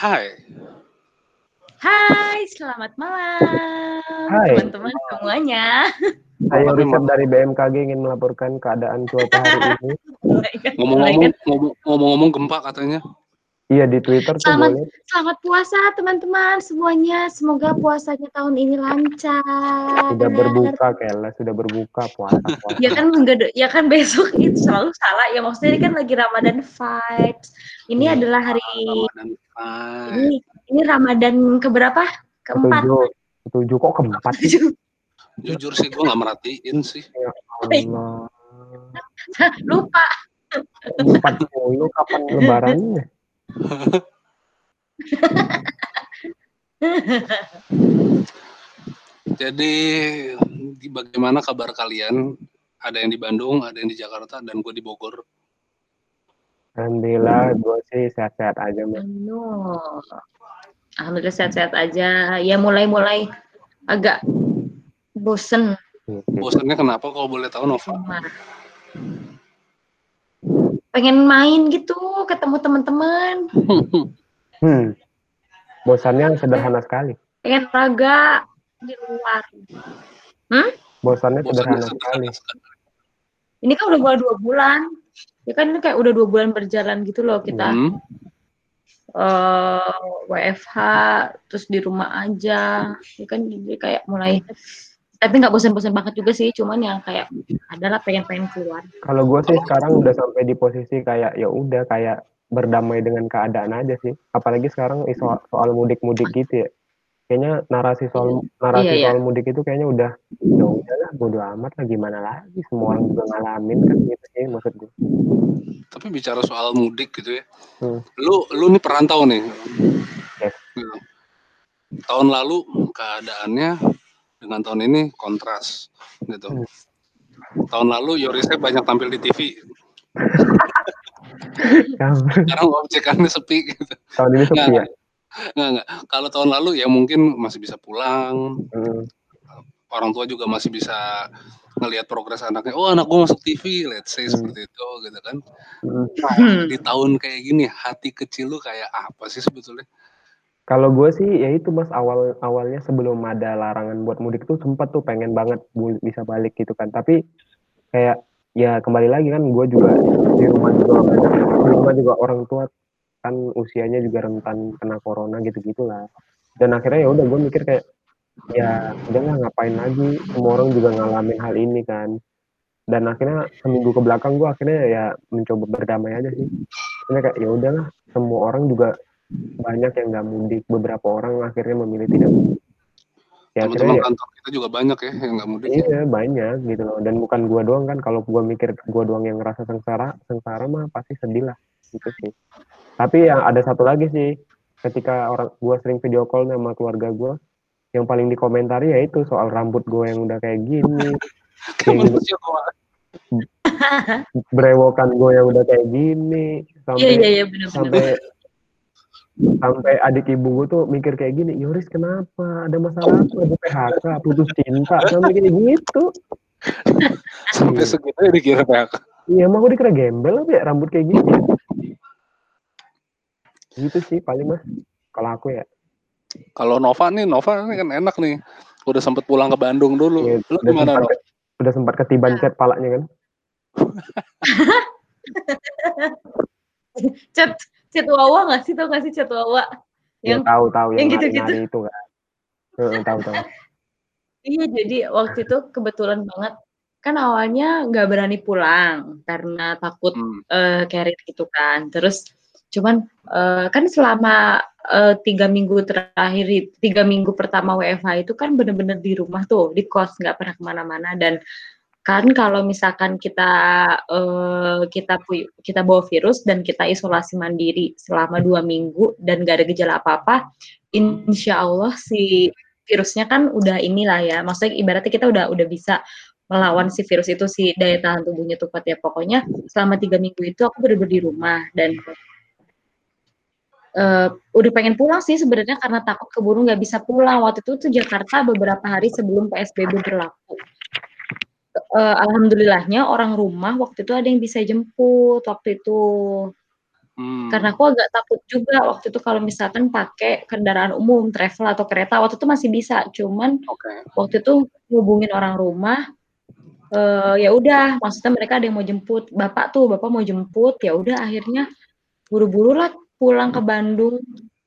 Hai. Hai, selamat malam Hai. teman-teman semuanya. Saya Richard dari BMKG ingin melaporkan keadaan cuaca hari ini. Kan? Ngomong-ngomong, ngomong- ngomong-ngomong gempa katanya. Iya di Twitter tuh Selamat- boleh. Selamat puasa teman-teman semuanya. Semoga puasanya tahun ini lancar. Sudah berbuka Kela, sudah berbuka puasa. puasa. Ya kan enggak ya kan besok itu selalu salah ya maksudnya ini kan lagi Ramadan vibes. Ini Iya. adalah hari Ramadan ini ini Ramadan keberapa? Keempat. Ketujuh, ketujuh kok keempat. Jujur sih gue nggak merhatiin sih. Allah. Lupa. Empat puluh kapan lebarannya? Jadi di- bagaimana kabar kalian? Ada yang di Bandung, ada yang di Jakarta, dan gue di Bogor. Alhamdulillah, gue sih sehat-sehat aja. Anu. Alhamdulillah sehat-sehat aja. Ya mulai-mulai agak bosen Bosannya kenapa? Kalau boleh tahu Nova. Pengen main gitu, ketemu teman-teman, Hmm. Bosannya sederhana sekali. pengen olahraga di luar. Bosannya Bosannya sederhana sekali. Ini kan udah dua bulan. Ya kan ini kayak udah dua bulan berjalan gitu loh kita. Hmm. eh WFH terus di rumah aja. Ya kan jadi kayak mulai tapi nggak bosan-bosan banget juga sih, cuman yang kayak adalah pengen-pengen keluar. Kalau gue sih sekarang udah sampai di posisi kayak ya udah kayak berdamai dengan keadaan aja sih. Apalagi sekarang iso- soal mudik-mudik gitu ya. Kayaknya narasi soal narasi Iya, iya. soal mudik itu kayaknya udah ya udahlah bodo amat lah gimana lagi semua orang juga ngalamin kan gitu sih maksud gue. Tapi bicara soal mudik gitu ya. Hmm. Lu lu nih perantau nih. Yes. Gitu. Tahun lalu keadaannya dengan tahun ini kontras gitu. Hmm. Tahun lalu Yorisnya banyak tampil di TV. Sekarang objekannya sepi gitu. tahun ini sepi ya. Nggak, nggak. Kalau tahun lalu ya mungkin masih bisa pulang, Hmm. orang tua juga masih bisa ngelihat progres anaknya. Oh anak gua masuk TV, let's say Hmm. seperti itu gitu kan. Hmm. Hmm. Di tahun kayak gini hati kecil lu kayak apa sih sebetulnya? Kalau gue sih ya itu mas awal awalnya sebelum ada larangan buat mudik tuh sempat tuh pengen banget bisa balik gitu kan. Tapi kayak ya kembali lagi kan gue juga di rumah juga di rumah juga orang tua kan usianya juga rentan kena corona gitu gitulah. Dan akhirnya ya udah gue mikir kayak ya udahlah ngapain lagi semua orang juga ngalamin hal ini kan. Dan akhirnya seminggu ke belakang gue akhirnya ya mencoba berdamai aja sih. Akhirnya kayak ya udahlah semua orang juga banyak yang nggak mudik. Beberapa orang akhirnya memilih tidak mudik. Ya akhirnya Teman-teman ya. kantor kita juga banyak ya yang nggak mudik. iya banyak gitu loh. Dan bukan gua doang kan. Kalau gua mikir gua doang yang ngerasa sengsara sengsara mah pasti sedih lah. Gitu sih. Tapi yang ada satu lagi sih. Ketika orang gua sering video call sama keluarga gua yang paling dikomentari ya itu soal rambut gua yang udah kayak gini. Kayak kok. berewokan gua yang udah kayak gini Iya sampai iya iya benar-benar. sampai sampai adik ibu gue tuh mikir kayak gini Yoris kenapa? Ada masalah apa? Ada PHK putus cinta? Sampai kayak gitu. Sampai segitu ya dikira PHK. iya emang gue dikira gembel apa ya? Rambut kayak gini. Gitu sih paling mas kalau aku ya. Kalau Nova nih, Nova ini kan enak nih. Udah sempet pulang ke Bandung dulu. Iya, Lu udah gimana, sempat Nova? udah sempat ketiban cat palanya kan? Cat cat wawa nggak sih tau nggak sih cat wawa? ya Yang tahu tahu yang yang gitu-gitu. itu kan Heeh, tahu tahu Iya, jadi waktu itu kebetulan banget kan awalnya nggak berani pulang karena takut Hmm. carrier gitu kan. Terus cuman eh, kan selama eh, tiga minggu terakhir, tiga minggu pertama WFH itu kan bener-bener di rumah tuh, di kos nggak pernah ke mana-mana dan kan kalau misalkan kita eh, kita kita bawa virus dan kita isolasi mandiri selama dua minggu dan gak ada gejala apa-apa, insya Allah si virusnya kan udah inilah ya, maksudnya ibaratnya kita udah udah bisa melawan si virus itu si daya tahan tubuhnya tuh kuat ya. Pokoknya selama tiga minggu itu aku bener-bener di rumah dan eh, udah pengen pulang sih sebenarnya karena takut keburu nggak bisa pulang. Waktu itu tuh Jakarta beberapa hari sebelum PSBB berlaku Eh, alhamdulillahnya orang rumah waktu itu ada yang bisa jemput waktu itu Hmm. Karena aku agak takut juga waktu itu kalau misalkan pakai kendaraan umum, travel atau kereta waktu itu masih bisa, cuman Oke. waktu itu hubungin orang rumah eh ya udah, maksudnya mereka ada yang mau jemput, bapak tuh, bapak mau jemput, ya udah akhirnya buru-buru lah pulang ke Bandung.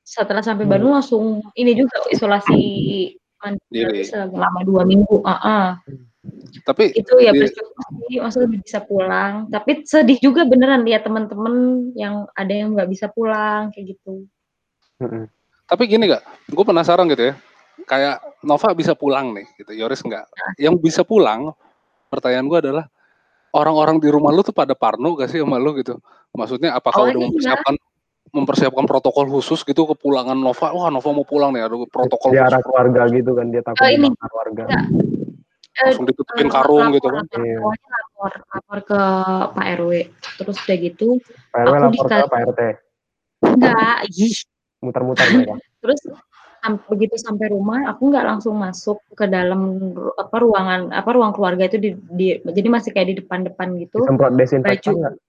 Setelah sampai Hmm. Bandung langsung ini juga isolasi Diri. mandiri selama dua minggu. ah Tapi Itu ya sih, maksudnya bisa pulang. Tapi sedih juga beneran lihat teman-teman yang ada yang nggak bisa pulang kayak gitu. Tapi gini gak? Gue penasaran gitu ya. Kayak Nova bisa pulang nih, gitu. Yoris nggak. Yang bisa pulang, pertanyaan gue adalah orang-orang di rumah lu tuh pada parno gak sih sama lu gitu? Maksudnya apakah Oh, udah iya. mempersiapkan mempersiapkan protokol khusus gitu kepulangan Nova? Wah Nova mau pulang nih, ada protokol Di khusus. arah keluarga gitu kan dia takut Oh, ini. Enggak. Eh, Langsung ditutupin eh, karung lapor, gitu kan? lapor. Iya. Pokoknya lapor, lapor ke Pak RW. Terus udah gitu, Pak RW Aku lapor ke Pak RT, enggak, ih. muter-muter mereka. Terus begitu sampai rumah, aku nggak langsung masuk ke dalam apa ruangan apa ruang keluarga itu di, di- jadi masih kayak di depan-depan gitu. Disemprot desinfektan Baju.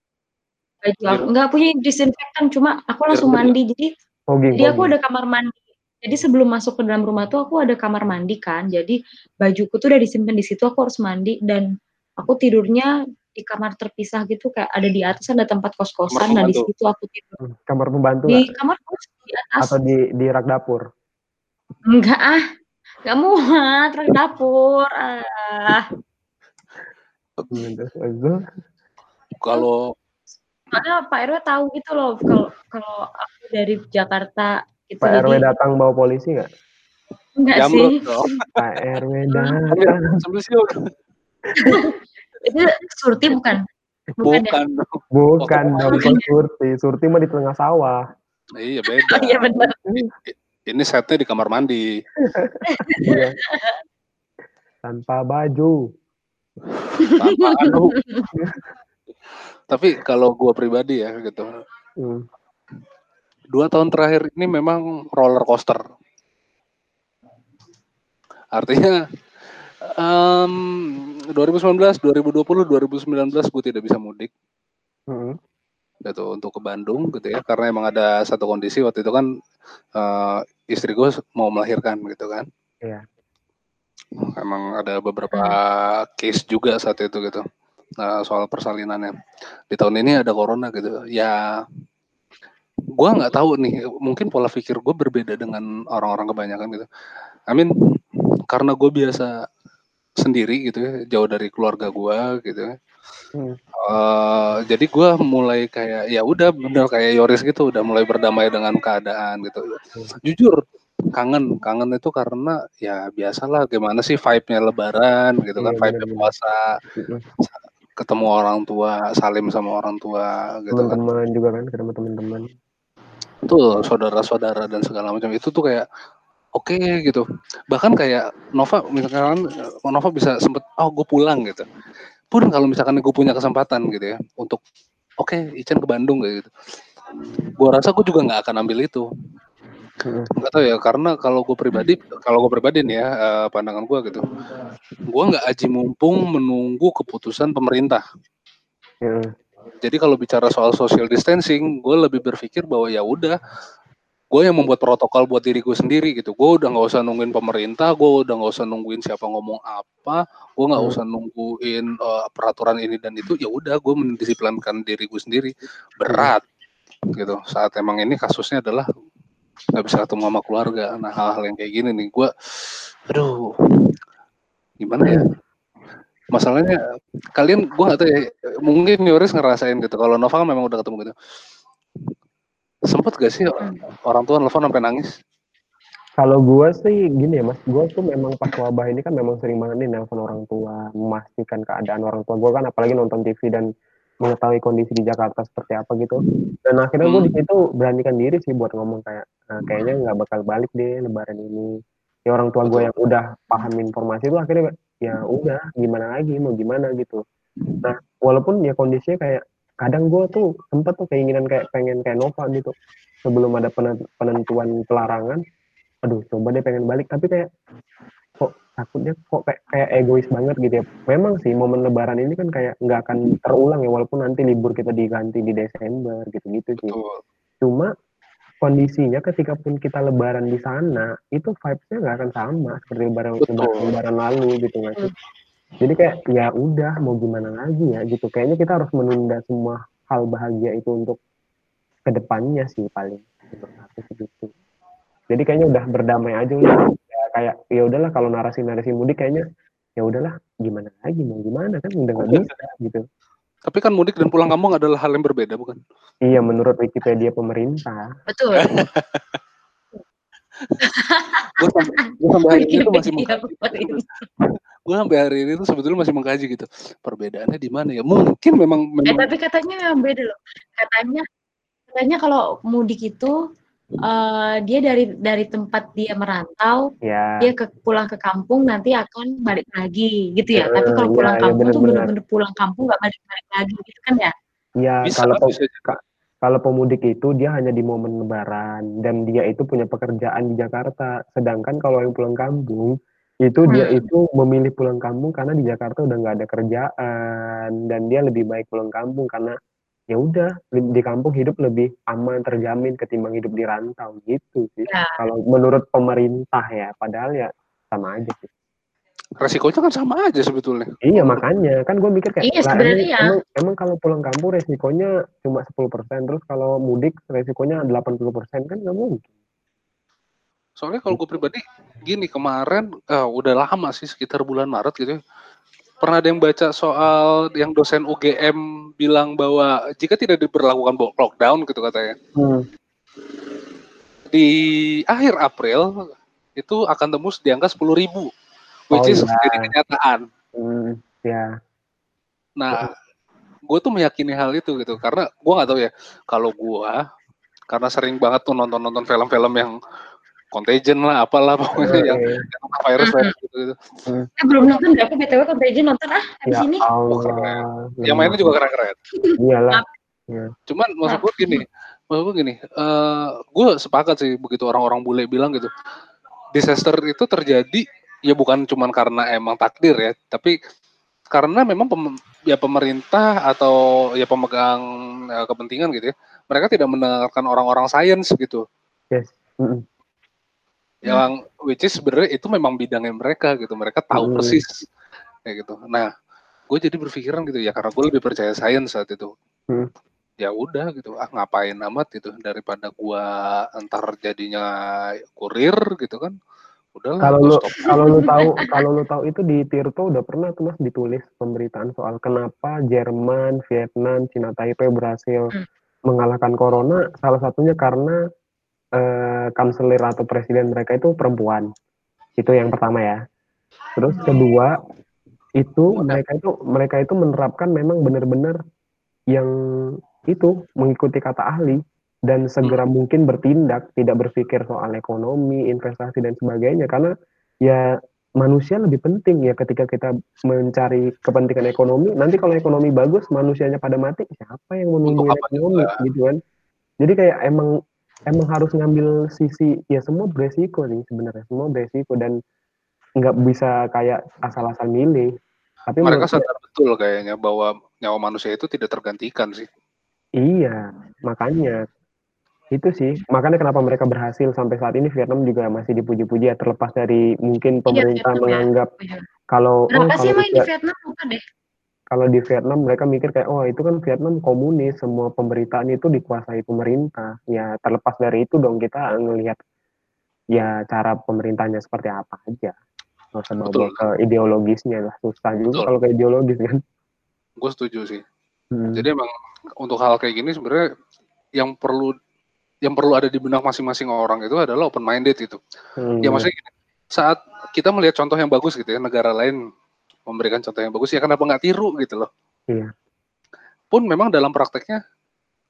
Baju aku nggak punya disinfektan, cuma aku langsung mandi. Jadi Fogging, Jadi aku ada kamar mandi. Jadi sebelum masuk ke dalam rumah tuh aku ada kamar mandi kan. Jadi bajuku tuh udah disimpan di situ. Aku harus mandi dan aku tidurnya di kamar terpisah gitu kayak ada di atas ada tempat kos-kosan. Nah di situ aku tidur Hmm, Kamar pembantu di nggak? kamar kos di atas. Atau di di rak dapur? Enggak ah, enggak muat rak dapur. Ah, Hmm, terus habis itu, Kalau soalnya Pak RW tahu gitu loh kalau kalau aku dari Jakarta gitu. Pak RW datang bawa polisi nggak? enggak jamrut sih. dong. Pak RW datang. siul. Itu surti bukan? Bukan, ya? Bukan. Bukan dong, Surti. Surti mah di tengah sawah. Iya beda. Oh iya benar. Ini setnya di kamar mandi. Iya. Tanpa baju. Tanpa anu. Tapi kalau gua pribadi ya gitu, Hmm. Dua tahun terakhir ini memang roller coaster. Artinya em 2019, 2020, 2019 gue tidak bisa mudik Hmm. gitu untuk ke Bandung gitu ya karena emang ada satu kondisi waktu itu kan eh, istri gue mau melahirkan gitu kan. Iya. Emang ada beberapa case juga saat itu gitu. Nah, soal persalinannya. Di tahun ini ada corona gitu. Ya gua nggak tahu nih, mungkin pola pikir gue berbeda dengan orang-orang kebanyakan gitu. Amin karena gue biasa sendiri gitu ya, jauh dari keluarga gua gitu ya. Hmm. Eh, jadi gua mulai kayak ya udah bener kayak Yoris gitu, udah mulai berdamai dengan keadaan gitu. Jujur kangen, kangen itu karena ya biasalah gimana sih vibe-nya Lebaran gitu kan, Iya, vibe-nya puasa, Hmm. ketemu orang tua, salim sama orang tua gitu kan. Teman-teman juga kan, ketemu teman-teman. Tuh saudara-saudara dan segala macam itu tuh kayak oke gitu. Bahkan kayak Nova misalkan eh, Nova bisa sempet oh gue pulang gitu. Pun kalau misalkan gue punya kesempatan gitu ya untuk oke Ican ke Bandung kayak gitu. Gue rasa gue juga nggak akan ambil itu. Hmm. Nggak tahu ya karena kalau gue pribadi kalau gue pribadi nih ya eh, pandangan gue gitu. Gue nggak aji mumpung menunggu keputusan pemerintah. Hmm. Jadi kalau bicara soal social distancing, gue lebih berpikir bahwa ya udah, gue yang membuat protokol buat diri gue sendiri gitu. Gue udah nggak usah nungguin pemerintah, gue udah nggak usah nungguin siapa ngomong apa, gue nggak Hmm. usah nungguin eh, peraturan ini dan itu. Ya udah, gue mendisiplinkan diri gue sendiri. Berat gitu. Saat emang ini kasusnya adalah nggak bisa ketemu sama keluarga. Nah hal-hal yang kayak gini nih, gue, aduh, gimana ya? Masalahnya kalian gue gak tahu ya mungkin Yoris ngerasain gitu kalau Nova kan memang udah ketemu gitu sempet gak sih orang tua nelfon sampai nangis Kalau gue sih gini ya mas, gue tuh memang pas wabah ini kan memang sering banget nih nelpon orang tua, memastikan keadaan orang tua. Gue kan apalagi nonton TV dan mengetahui kondisi di Jakarta seperti apa gitu. Dan akhirnya gue Hmm. di situ beranikan diri sih buat ngomong kayak, "Nah, kayaknya nggak bakal balik deh Lebaran ini. Ya orang tua gue yang udah paham informasi itu akhirnya ya udah gimana lagi mau gimana gitu. Nah walaupun ya kondisinya kayak kadang gue tuh sempet tuh keinginan kayak pengen kayak Nova gitu sebelum ada penen- penentuan pelarangan aduh coba deh pengen balik tapi kayak kok takutnya kok kayak, kayak egois banget gitu ya. Memang sih momen lebaran ini kan kayak nggak akan terulang ya walaupun nanti libur kita diganti di Desember gitu-gitu sih. Betul. Cuma kondisinya ketika pun kita lebaran di sana itu vibes-nya nggak akan sama seperti lebaran Betul. lebaran, lebaran lalu gitu nggak sih? Jadi kayak ya udah mau gimana lagi ya gitu. Kayaknya kita harus menunda semua hal bahagia itu untuk ke depannya sih paling sih gitu. Jadi kayaknya udah berdamai aja udah ya, kayak ya udahlah kalau narasi-narasi mudik kayaknya ya udahlah gimana lagi mau gimana kan udah nggak bisa gitu. Tapi kan mudik dan pulang kampung adalah hal yang berbeda, bukan? Iya menurut Wikipedia pemerintah. Betul. Gue sampai, gua sampai hari ini tuh masih mengkaji, pemerintah. gue sampai hari ini tuh sebetulnya masih mengkaji gitu. Perbedaannya di mana ya? Mungkin memang Eh memang tapi katanya memang beda loh. Katanya katanya kalau mudik itu eh, dia dari dari tempat dia merantau, Ya. dia ke pulang ke kampung nanti akan balik lagi gitu ya. Eh, Tapi kalau iya, pulang iya, kampung tuh benar-benar. bener-bener pulang kampung nggak balik-balik lagi gitu kan ya? Ya bisa, kalau pe- bisa. ka- kalau pemudik itu dia hanya di momen lebaran dan dia itu punya pekerjaan di Jakarta. Sedangkan kalau yang pulang kampung itu dia Hmm. itu memilih pulang kampung karena di Jakarta udah nggak ada kerjaan dan dia lebih baik pulang kampung karena ya udah di kampung hidup lebih aman terjamin ketimbang hidup di rantau gitu sih. Ya. Kalau menurut pemerintah ya, padahal ya sama aja sih. resikonya kan sama aja sebetulnya. Iya makanya kan gue mikir kayak Iya, sebenarnya emang, ya. emang emang kalau pulang kampung resikonya cuma 10% terus kalau mudik resikonya 80% kan nggak mungkin. Soalnya kalau gue pribadi gini kemarin eh, udah lama sih sekitar bulan Maret gitu. Pernah ada yang baca soal yang dosen UGM bilang bahwa jika tidak diberlakukan lockdown gitu katanya di akhir April itu akan tembus di angka 10.000 ribu, which Oh, is iya. jadi kenyataan. Hmm, ya. Nah, gue tuh meyakini hal itu gitu karena gue nggak tahu ya kalau gue karena sering banget tuh nonton-nonton film-film yang contagion lah apalah pokoknya yang yang virus virus gitu, gitu. Eh belum nonton deh, aku btw Contagion nonton ah habis ya ini. Allah. yang mainnya juga keren-keren Iyalah. cuman maksud gue gini maksud gue gini eh gue sepakat sih begitu orang-orang bule bilang gitu disaster itu terjadi ya bukan cuman karena emang takdir ya tapi karena memang pem- ya pemerintah atau ya pemegang eh, kepentingan gitu ya mereka tidak mendengarkan orang-orang sains gitu Yes. Mm-mm. Yang which is sebenarnya itu memang bidangnya mereka gitu. Mereka tahu Hmm. persis kayak gitu. Nah gue jadi berpikiran gitu ya karena gue lebih percaya sains saat itu. Hmm. ya udah gitu ah ngapain amat gitu daripada gua entar jadinya kurir gitu kan. Udahlah Kalau lu kalau lu tahu kalau lu tahu itu di Tirto udah pernah tuh Mas ditulis pemberitaan soal kenapa Jerman, Vietnam, Cina Taipei berhasil Hmm. mengalahkan corona. Salah satunya karena eh, kanselir atau presiden mereka itu perempuan. Itu yang pertama ya. Terus kedua itu mereka itu mereka itu menerapkan memang benar-benar yang itu mengikuti kata ahli dan segera mungkin bertindak, tidak berpikir soal ekonomi, investasi dan sebagainya karena ya manusia lebih penting ya ketika kita mencari kepentingan ekonomi. Nanti kalau ekonomi bagus, manusianya pada mati, siapa yang apa ekonomi juga? gitu kan? Jadi kayak emang emang harus ngambil sisi ya semua beresiko sih sebenarnya semua beresiko dan nggak bisa kayak asal-asal milih. Tapi mereka sadar betul kayaknya bahwa nyawa manusia itu tidak tergantikan sih iya makanya itu sih makanya kenapa mereka berhasil sampai saat ini Vietnam juga masih dipuji-puji ya terlepas dari mungkin pemerintah Vietnam ya. menganggap Iya. kalau oh, Berapa sih kalau emang di, Vietnam lupa deh. Kalau di Vietnam mereka mikir kayak oh itu kan Vietnam komunis semua pemberitaan itu dikuasai pemerintah. Ya terlepas dari itu dong kita ngelihat ya cara pemerintahnya seperti apa aja. Nggak usah bawa ke ideologisnya lah susah juga Betul. kalau ke ideologis kan. Gue setuju sih. Hmm. jadi emang untuk hal kayak gini sebenarnya yang perlu yang perlu ada di benak masing-masing orang itu adalah open minded itu Hmm, ya maksudnya gini, saat kita melihat contoh yang bagus gitu ya negara lain memberikan contoh yang bagus ya kenapa nggak tiru gitu loh Iya. pun memang dalam prakteknya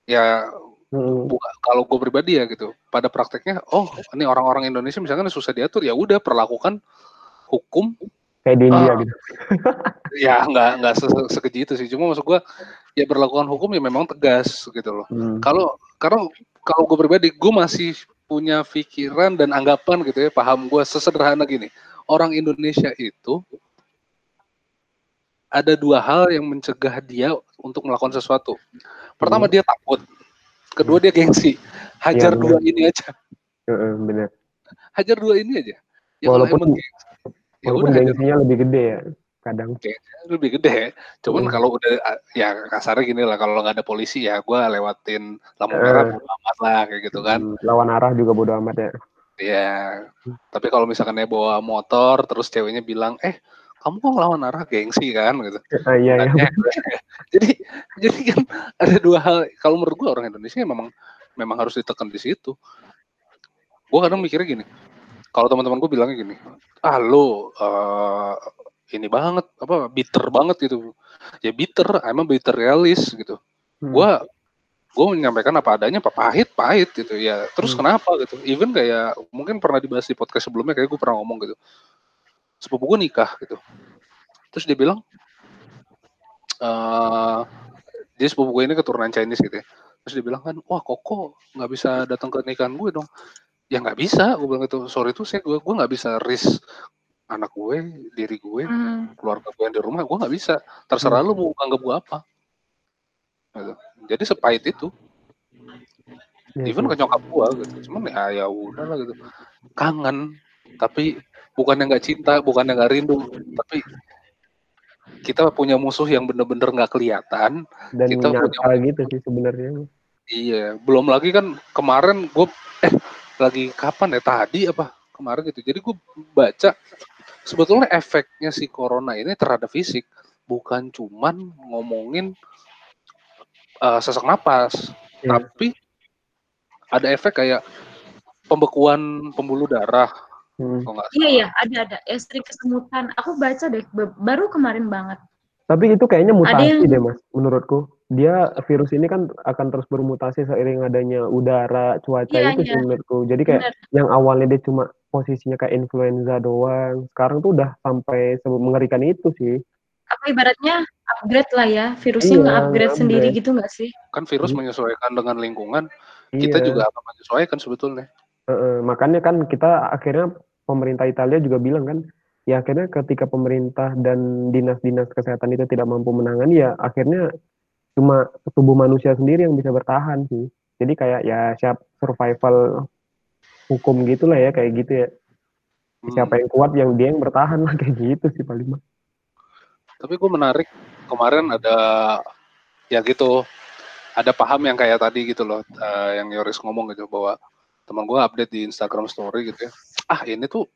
ya Hmm. buka, kalau gue pribadi ya gitu pada prakteknya oh ini orang-orang Indonesia misalkan susah diatur ya udah perlakukan hukum kayak di India Ah. gitu ya nggak nggak se- sekeji itu sih cuma maksud gue ya berlakukan hukum ya memang tegas gitu loh Hmm. kalau karena kalau gue pribadi gue masih punya pikiran dan anggapan gitu ya paham gue sesederhana gini orang Indonesia itu ada dua hal yang mencegah dia untuk melakukan sesuatu. Pertama Hmm. dia takut, kedua dia gengsi. Hajar Iya, dua ini aja, bener. hajar dua ini aja. Ya Walaupun- gengsi, ya Walaupun udah hajar gengsinya lebih gede ya kadang. lebih gede. Cuman Hmm. kalau udah ya kasarnya gini lah, kalau nggak ada polisi ya gue lewatin lampu Eh. merah bodo amat lah kayak gitu kan. Hmm, Lawan arah juga bodo amat ya. Iya. Tapi kalau misalkan dia bawa motor terus ceweknya bilang, "Eh, kamu kok ngelawan arah gengsi kan?" gitu. Ah, iya iya. Tanya, jadi jadi kan ada dua hal kalau menurut gua orang Indonesia memang memang harus ditekan di situ. Gua kadang mikirnya gini. Kalau teman-teman gue bilangnya gini, "Ah, lu eh, ini banget apa bitter banget gitu." Ya bitter, emang bitter realis gitu. Hmm. Gua gue menyampaikan apa adanya, apa pahit pahit gitu ya. Terus Hmm. kenapa gitu? Even kayak mungkin pernah dibahas di podcast sebelumnya, kayak gue pernah ngomong gitu. Sepupu gue nikah gitu. Terus dia bilang, eh dia sepupu gue ini keturunan Chinese gitu ya. Terus dia bilang kan, wah koko nggak bisa datang ke nikahan gue dong. Ya nggak bisa, gue bilang gitu. Sorry tuh saya gue gue nggak bisa risk anak gue, diri gue, Hmm. keluarga gue yang di rumah, gue nggak bisa. Terserah lu mau anggap gue apa. Gitu. Jadi sepahit itu. Iya Even sih. ke nyokap gua gitu. Cuman ya ya udah lah gitu. Kangen, tapi bukan yang nggak cinta, bukan yang nggak rindu, tapi kita punya musuh yang bener-bener nggak kelihatan. Dan kita punya- gitu sih sebenarnya. Iya, belum lagi kan kemarin gue eh lagi kapan ya tadi apa kemarin gitu. Jadi gue baca sebetulnya efeknya si corona ini terhadap fisik bukan cuman ngomongin eh, sesak napas, Iya. tapi ada efek kayak pembekuan pembuluh darah. Hmm. Iya iya ada ada ya sering kesemutan. Aku baca deh baru kemarin banget. Tapi itu kayaknya mutasi yang- deh mas, menurutku. Dia virus ini kan akan terus bermutasi seiring adanya udara, cuaca Iya, itu sih iya. menurutku. Jadi kayak Bener. yang awalnya dia cuma posisinya kayak influenza doang, sekarang tuh udah sampai se- mengerikan itu sih. Apa ibaratnya upgrade lah ya virusnya Iya, nge-upgrade sendiri gitu nggak sih? kan virus Hmm. menyesuaikan dengan lingkungan, kita Iya. juga akan menyesuaikan sebetulnya. Heeh, makanya kan kita akhirnya pemerintah Italia juga bilang kan, ya akhirnya ketika pemerintah dan dinas-dinas kesehatan itu tidak mampu menangani ya akhirnya cuma tubuh manusia sendiri yang bisa bertahan sih. Jadi kayak ya siap survival hukum gitulah ya kayak gitu ya. Hmm. Siapa yang kuat yang dia yang bertahan lah kayak gitu sih paling mah. Tapi gue menarik kemarin ada ya gitu ada paham yang kayak tadi gitu loh eh, yang Yoris ngomong gitu bahwa teman gue update di Instagram Story gitu ya ah ini tuh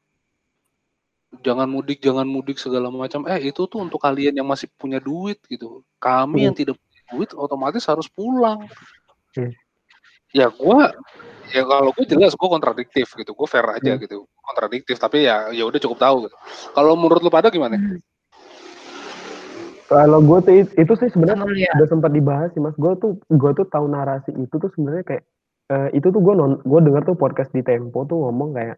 jangan mudik jangan mudik segala macam eh itu tuh untuk kalian yang masih punya duit gitu kami yang tidak punya duit otomatis harus pulang Hmm. ya gue ya kalau gue jelas gue kontradiktif gitu gue fair aja Hmm. gitu kontradiktif tapi ya ya udah cukup tahu gitu kalau menurut lu pada gimana Hmm. Kalau gue tuh it- itu sih sebenarnya Kamu lihat. udah sempat dibahas sih mas. Gue tuh gue tuh tahu narasi itu tuh sebenarnya kayak eh, itu tuh gue non gue denger tuh podcast di Tempo tuh ngomong kayak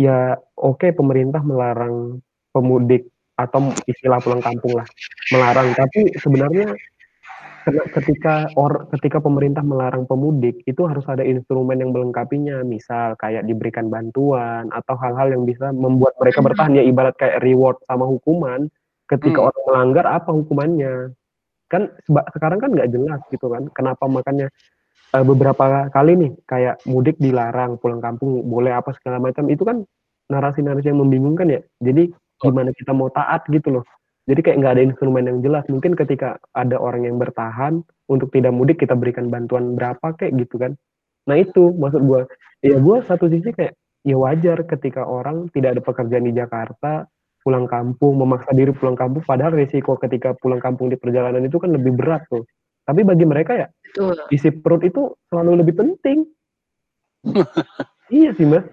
ya oke pemerintah melarang pemudik atau istilah pulang kampung lah melarang. Tapi sebenarnya ketika or ketika pemerintah melarang pemudik itu harus ada instrumen yang melengkapinya. Misal kayak diberikan bantuan atau hal-hal yang bisa membuat mereka bertahan. Ya ibarat kayak reward sama hukuman. Ketika Hmm. orang melanggar apa hukumannya? Kan sekarang kan nggak jelas gitu kan kenapa makanya eh, beberapa kali nih kayak mudik dilarang pulang kampung boleh apa segala macam itu kan narasi-narasi yang membingungkan ya. Jadi gimana kita mau taat gitu loh. Jadi kayak nggak ada instrumen yang jelas. Mungkin ketika ada orang yang bertahan untuk tidak mudik kita berikan bantuan berapa kayak gitu kan. Nah itu maksud gua. Ya gua satu sisi kayak ya wajar ketika orang tidak ada pekerjaan di Jakarta pulang kampung memaksa diri pulang kampung padahal risiko ketika pulang kampung di perjalanan itu kan lebih berat tuh tapi bagi mereka ya Betul. isi perut itu selalu lebih penting iya sih mas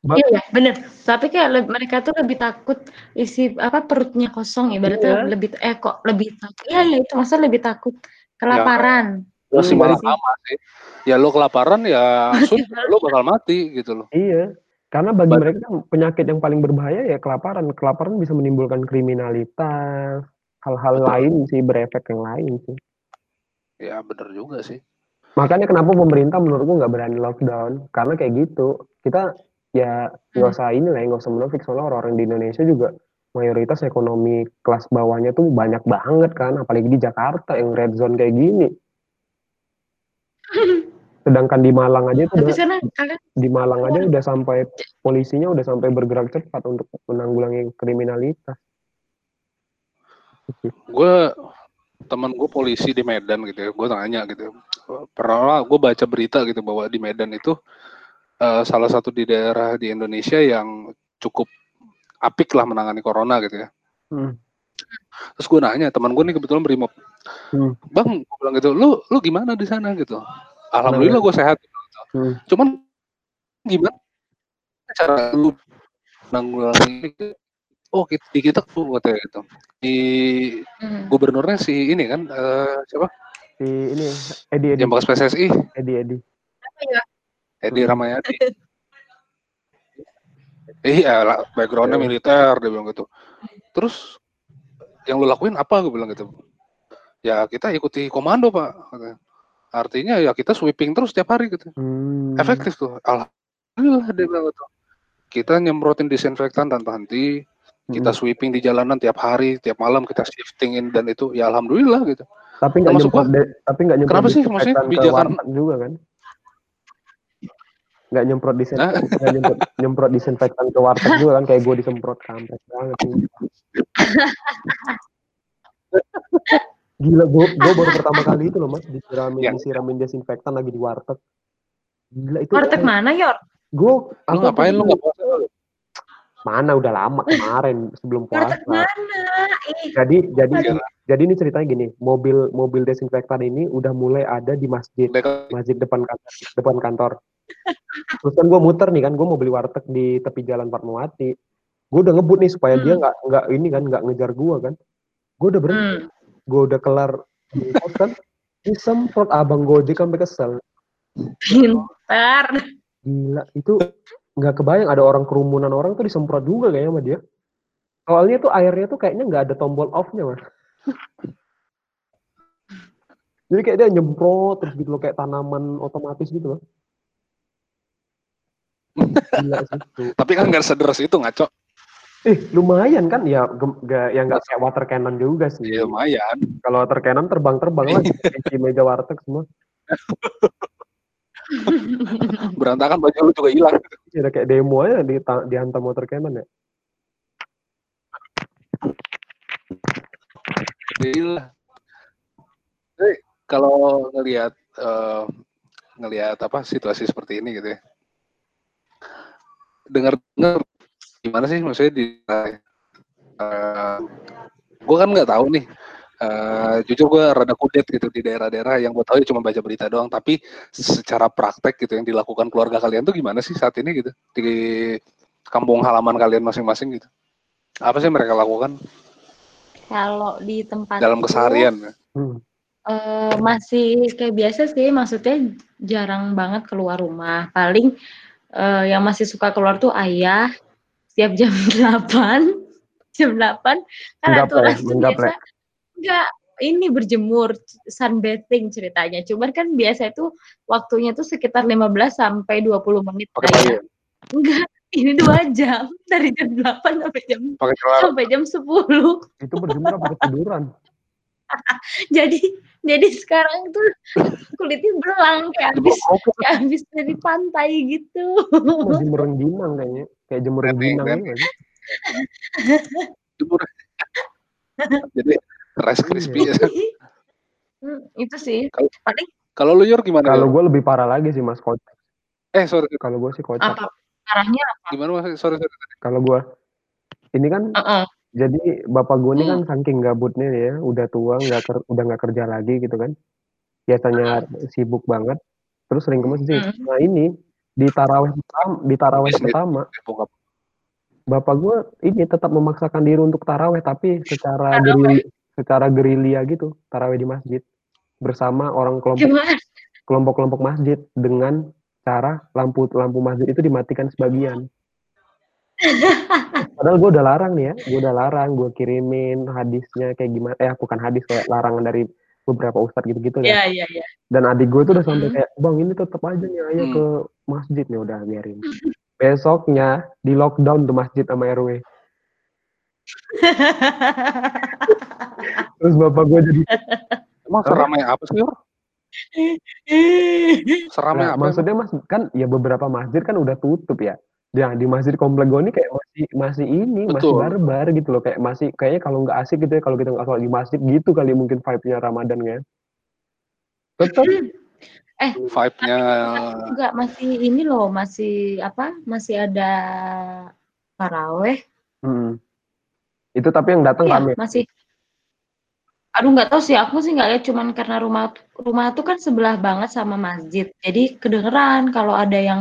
Ba- Iya, iya, bener. Tapi kayak mereka tuh lebih takut isi apa perutnya kosong ibaratnya Iya. lebih eh kok lebih takut. Iya, iya itu masa lebih takut kelaparan. masih Hmm, malah sih. sama sih ya lo kelaparan ya sudah lo bakal mati gitu loh iya karena bagi Ba- mereka penyakit yang paling berbahaya ya kelaparan kelaparan bisa menimbulkan kriminalitas hal-hal lain sih berefek yang lain sih. Ya bener juga sih. Makanya kenapa pemerintah menurutku nggak berani lockdown? Karena kayak gitu. Kita ya nggak usah ini lah, nggak usah munafik. Soalnya orang-orang di Indonesia juga mayoritas ekonomi kelas bawahnya tuh banyak banget kan, apalagi di Jakarta yang red zone kayak gini. Sedangkan di Malang aja itu udah, sana kalian di Malang aja udah sampai polisinya udah sampai bergerak cepat untuk menanggulangi kriminalitas. Gue teman gue polisi di Medan gitu ya. Gue tanya gitu. Pernah gue baca berita gitu bahwa di Medan itu eh, salah satu di daerah di Indonesia yang cukup apik lah menangani corona gitu ya. Hmm. terus gue nanya teman gue nih kebetulan berimob Hmm. bang gue bilang gitu lu lu gimana di sana? gitu. Alhamdulillah gue sehat. Hmm. cuman gimana cara lu menanggulangi oh kita, di kita tuh katanya gitu di Hmm. gubernurnya si ini kan eh, siapa Si ini Edi Edi yang bekas PSSI Edi Edi. Edi Hmm. Ramayadi iya lah, backgroundnya Iya. militer dia bilang gitu terus yang lu lakuin apa gue bilang gitu ya kita ikuti komando pak katanya. artinya ya kita sweeping terus tiap hari gitu Hmm. efektif tuh alhamdulillah dia bilang gitu kita nyemprotin disinfektan tanpa henti kita Hmm. sweeping di jalanan tiap hari tiap malam kita shiftingin dan itu ya alhamdulillah gitu Tapi nggak nyemprot, de- tapi nggak nyemprot Kenapa sih? Maksudnya disinfektan ke kebijakan- juga kan? Nggak nyemprot disinfektan, nggak nyemprot, nyemprot disinfektan ke warteg juga kan? Kayak gue disemprot kampret banget. Gila, gue, gue baru pertama kali itu loh mas disiramin, Yang- disiramin desinfektan lagi di warteg. Gila itu. Warteg mana, Yor? Gue, lu ngapain lu nggak puasa Mana udah lama kemarin sebelum puasa. Warteg mana? Ih, Jadi, jadi, Aduh. jadi ini ceritanya gini, mobil mobil desinfektan ini udah mulai ada di masjid. Masjid depan kantor, depan kantor. Terus kan gue muter nih kan, gue mau beli warteg di tepi jalan Fatmawati. Gue udah ngebut nih supaya dia Hmm. nggak nggak ini kan nggak ngejar gue kan. Gue udah berhenti, hmm. gue udah kelar di pos kan. Disemprot abang Gojek sampai kesel. Pintar. Gila, itu nggak kebayang ada orang kerumunan orang tuh disemprot juga kayaknya sama dia. Soalnya tuh airnya tuh kayaknya nggak ada tombol off-nya mas. Jadi kayak dia nyemprot terus gitu loh kayak tanaman otomatis gitu loh. Gila sih. tuh. tapi kan nggak sederas itu ngaco Eh, lumayan kan? Ya, nggak yang nggak kayak water cannon juga sih. ya lumayan Kalau water cannon terbang-terbang lah di meja warteg semua. berantakan baju lu juga hilang Ya, udah kayak demo aja di, dihantam water cannon ya. Gila. Jadi, kalau ngelihat eh, ngelihat apa situasi seperti ini gitu ya. Dengar-dengar gimana sih maksudnya di eh gue kan nggak tahu nih. Eh, jujur gue rada kudet gitu di daerah-daerah yang gue tahu ya cuma baca berita doang. Tapi secara praktek gitu yang dilakukan keluarga kalian tuh gimana sih saat ini gitu? Di kampung halaman kalian masing-masing gitu. Apa sih mereka lakukan? Kalau di tempat dalam keseharian Hmm. Eh, masih kayak biasa sih, maksudnya jarang banget keluar rumah. Paling eh, yang masih suka keluar tuh ayah setiap jam 8. Jam 8 kan aturan biasa enggak ini berjemur sunbathing ceritanya. Cuman kan biasa itu waktunya tuh sekitar 15 sampai 20 menit pakai payung Enggak, ini dua jam dari jam 8 sampai jam pakai sampai jam 10. Itu berjemur apa ketiduran? Jadi jadi sekarang tuh kulitnya belang kayak habis kayak habis dari pantai gitu. Jemur rengginang kayaknya. Kayak jemur rengginang nggak sih? jemur jadi rice crispy ya. Hmm, itu sih Kalau- paling kalau lu Yor gimana Kalau gue lebih parah lagi sih mas kocak. eh sorry Kalau gue sih kocak. apa arahnya gimana mas sorry sorry Kalau gue ini kan Heeh. jadi bapak gue ini Hmm. kan saking gabutnya ya, udah tua, nggak ker- udah nggak kerja lagi gitu kan. Biasanya sibuk banget, terus sering ke masjid. Hmm. Nah ini di taraweh pertama, di taraweh pertama, Eh, bapak gue ini tetap memaksakan diri untuk taraweh tapi secara Taraweh. gerilya, secara gerilya gitu, taraweh di masjid bersama orang kelompok kelompok-kelompok masjid dengan cara lampu lampu masjid itu dimatikan sebagian. Padahal gue udah larang nih ya, gue udah larang, gue kirimin hadisnya kayak gimana, eh bukan hadis kayak larangan dari beberapa ustadz gitu-gitu ya ya ya Dan adik gue tuh udah sampai kayak, bang ini tetap aja nih ayah Hmm. ke masjid nih udah biarin. besoknya di lockdown tuh masjid sama RW. Terus bapak gue jadi Emang seramai apa sih, Yor? Seramai Nah, apa? maksudnya mas kan ya beberapa masjid kan udah tutup ya. Ya di masjid komplek gue ini kayak masih masih ini masih Betul. barbar gitu loh kayak masih kayaknya kalau nggak asik gitu ya kalau kita nggak sholat di masjid gitu kali mungkin vibe-nya Ramadan kan. Tetap Vibe-nya juga masih ini loh, masih apa? Masih ada taraweh. Mm. Itu tapi yang datang Iya, rame. masih. Aduh nggak tahu sih, aku sih nggak lihat cuman karena rumah rumah tuh kan sebelah banget sama masjid. Jadi kedengeran kalau ada yang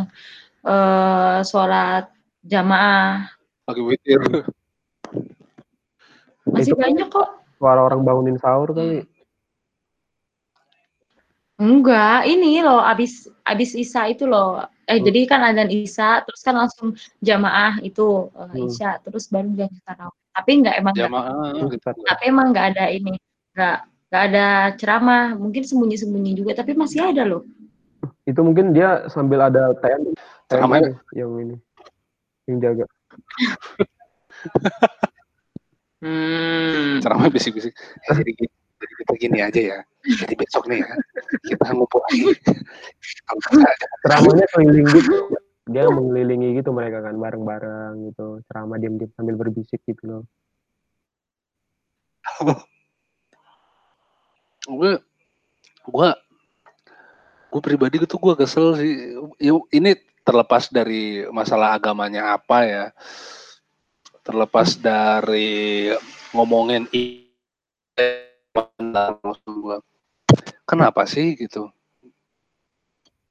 eh sholat jamaah. lagi witir. Masih Itu kan banyak kok. Suara orang bangunin sahur kali. Enggak, ini loh abis abis Isya itu loh. Eh Hmm. jadi kan adzan Isya, terus kan langsung jamaah itu Hmm. Isya, terus baru lanjut tarawih. Tapi enggak emang enggak, Jamaah gitu. tapi emang enggak ada ini, enggak enggak ada ceramah, mungkin sembunyi-sembunyi juga, tapi masih ada loh. Itu mungkin dia sambil ada TNI, Ceramahnya- TNI yang ini yang jaga. Hmm. Ceramah bisik-bisik. Eh, jadi gini, jadi kita gini aja ya. Jadi besok nih ya, kita ngumpul lagi. Ceramahnya keliling gitu. Dia mengelilingi gitu mereka kan bareng-bareng gitu. Ceramah diam-diam sambil berbisik gitu loh. gue gue gue pribadi gitu gue kesel sih ini terlepas dari masalah agamanya apa ya terlepas dari ngomongin kenapa sih gitu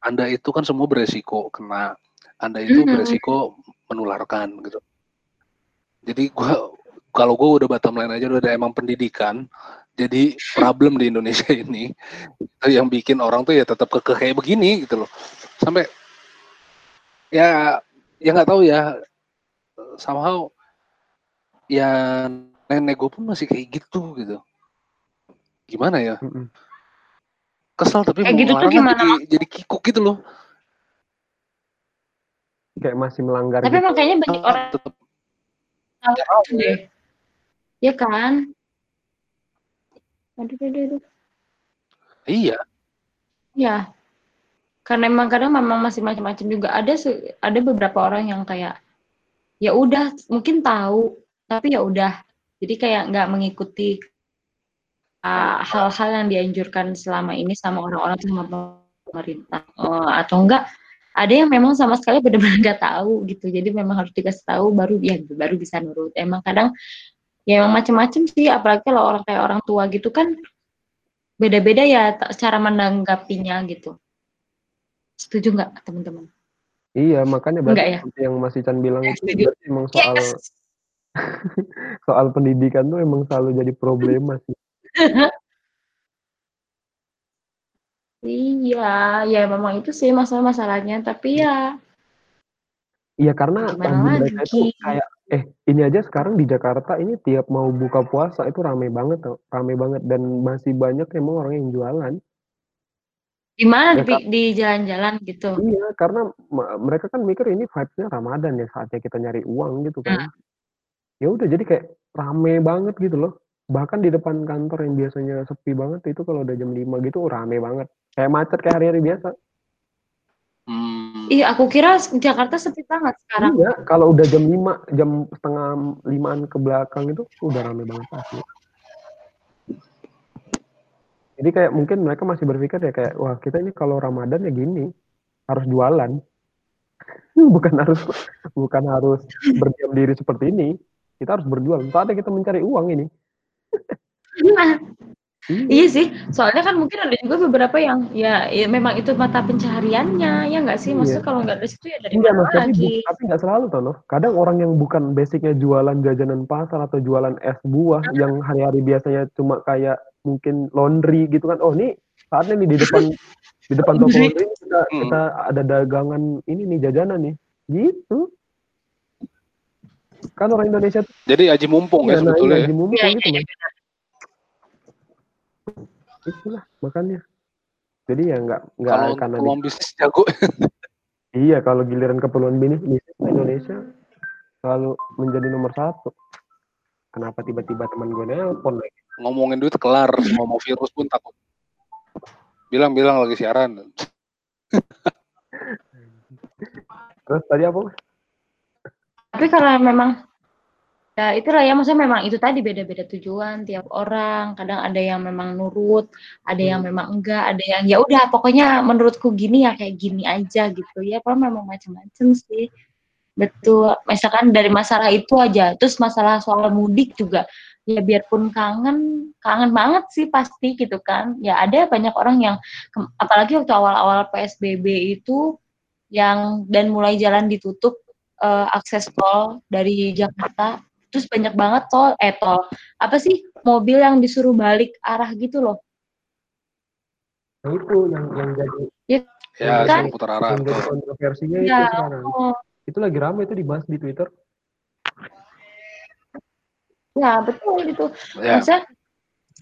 anda itu kan semua beresiko kena anda itu Mhm. beresiko menularkan gitu. Jadi gua kalau gue udah bottom line aja udah emang pendidikan jadi problem di Indonesia ini yang bikin orang tuh ya tetap kekeh kayak begini gitu loh. Sampai ya ya nggak tahu ya somehow ya nenek gue pun masih kayak gitu gitu. Gimana ya? Kesel tapi Kayak mau gitu tuh gimana, jadi, jadi kikuk gitu loh Kayak masih melanggar Tapi gitu. emang kayaknya banyak orang tetap tahu deh. Ya kan? Aduh, aduh, aduh. iya Ya, karena emang kadang memang masih macam-macam juga. Ada ada beberapa orang yang kayak ya udah mungkin tahu tapi ya udah. Jadi kayak nggak mengikuti uh, hal-hal yang dianjurkan selama ini sama orang-orang sama pemerintah Eh, atau enggak ada yang memang sama sekali benar-benar nggak tahu gitu. Jadi memang harus dikasih tahu baru ya baru bisa nurut. Emang kadang ya emang macam-macam sih apalagi kalau orang kayak orang tua gitu kan beda-beda ya cara menanggapinya gitu. Setuju nggak teman-teman? Iya, makanya berarti Enggak ya? seperti yang Mas Ican bilang Ya, itu setuju. berarti emang soal Yes. soal pendidikan tuh emang selalu jadi problema sih. Iya, ya memang itu sih masalah-masalahnya. Tapi ya Iya karena Gimana mereka itu lagi? kayak eh ini aja sekarang di Jakarta ini tiap mau buka puasa itu rame banget rame banget dan masih banyak emang orang yang jualan. gimana Ya, di, di jalan-jalan gitu. Iya, karena mereka kan mikir ini vibes-nya Ramadan ya saatnya kita nyari uang gitu kan. Ya udah jadi kayak rame banget gitu loh. Bahkan di depan kantor yang biasanya sepi banget itu kalau udah jam 5 gitu rame banget. Kayak macet kayak hari-hari biasa. hmm, Iya, aku kira Jakarta sepi banget sekarang. Iya, kalau udah jam 5, jam setengah limaan ke belakang itu udah rame banget pasti. Jadi kayak mungkin mereka masih berpikir ya kayak wah kita ini kalau Ramadan ya gini harus jualan. bukan harus bukan harus berdiam diri seperti ini. Kita harus berjual. Saatnya kita mencari uang ini. Nah, Iya. iya sih, soalnya kan mungkin ada juga beberapa yang ya, ya memang itu mata pencahariannya, ya nggak sih? Maksudnya kalau nggak dari situ ya dari Enggak, mana lagi? tapi nggak selalu toh, Noh. Kadang orang yang bukan basicnya jualan jajanan pasar atau jualan es buah yang hari-hari biasanya cuma kayak mungkin laundry gitu kan. Oh, ini saatnya nih di depan di depan toko Laundry. ini kita, Hmm. kita ada dagangan ini nih jajanan nih. Gitu. Kan orang Indonesia tuh jadi aji mumpung ya iya, nah, sebetulnya iya, ya. di mumpung Iya, gitu, iya, Mas. Itulah makanya. Jadi ya nggak nggak kalau karena di- peluang bisnis jago iya kalau giliran keperluan bisnis Indonesia selalu menjadi nomor satu. Kenapa tiba-tiba teman gue nelpon lagi? Ngomongin duit kelar, mau virus pun takut. Bilang-bilang lagi siaran. Terus tadi apa? Tapi kalau memang ya itulah ya maksudnya memang itu tadi beda-beda tujuan tiap orang. Kadang ada yang memang nurut, ada yang Hmm. memang enggak, ada yang ya udah pokoknya menurutku gini ya kayak gini aja gitu ya. Kalau memang macam-macam sih. Betul. Misalkan dari masalah itu aja, terus masalah soal mudik juga ya biarpun kangen, kangen banget sih pasti gitu kan. Ya ada banyak orang yang apalagi waktu awal-awal PSBB itu yang dan mulai jalan ditutup eh, akses tol dari Jakarta terus banyak banget tol eh tol apa sih mobil yang disuruh balik arah gitu loh Nah itu yang yang jadi Ya, Kan? suruh putar arah. yang jadi kontroversinya Ya, itu sekarang. oh, Itu lagi ramai itu dibahas di Twitter. ya betul gitu Ya, maksudnya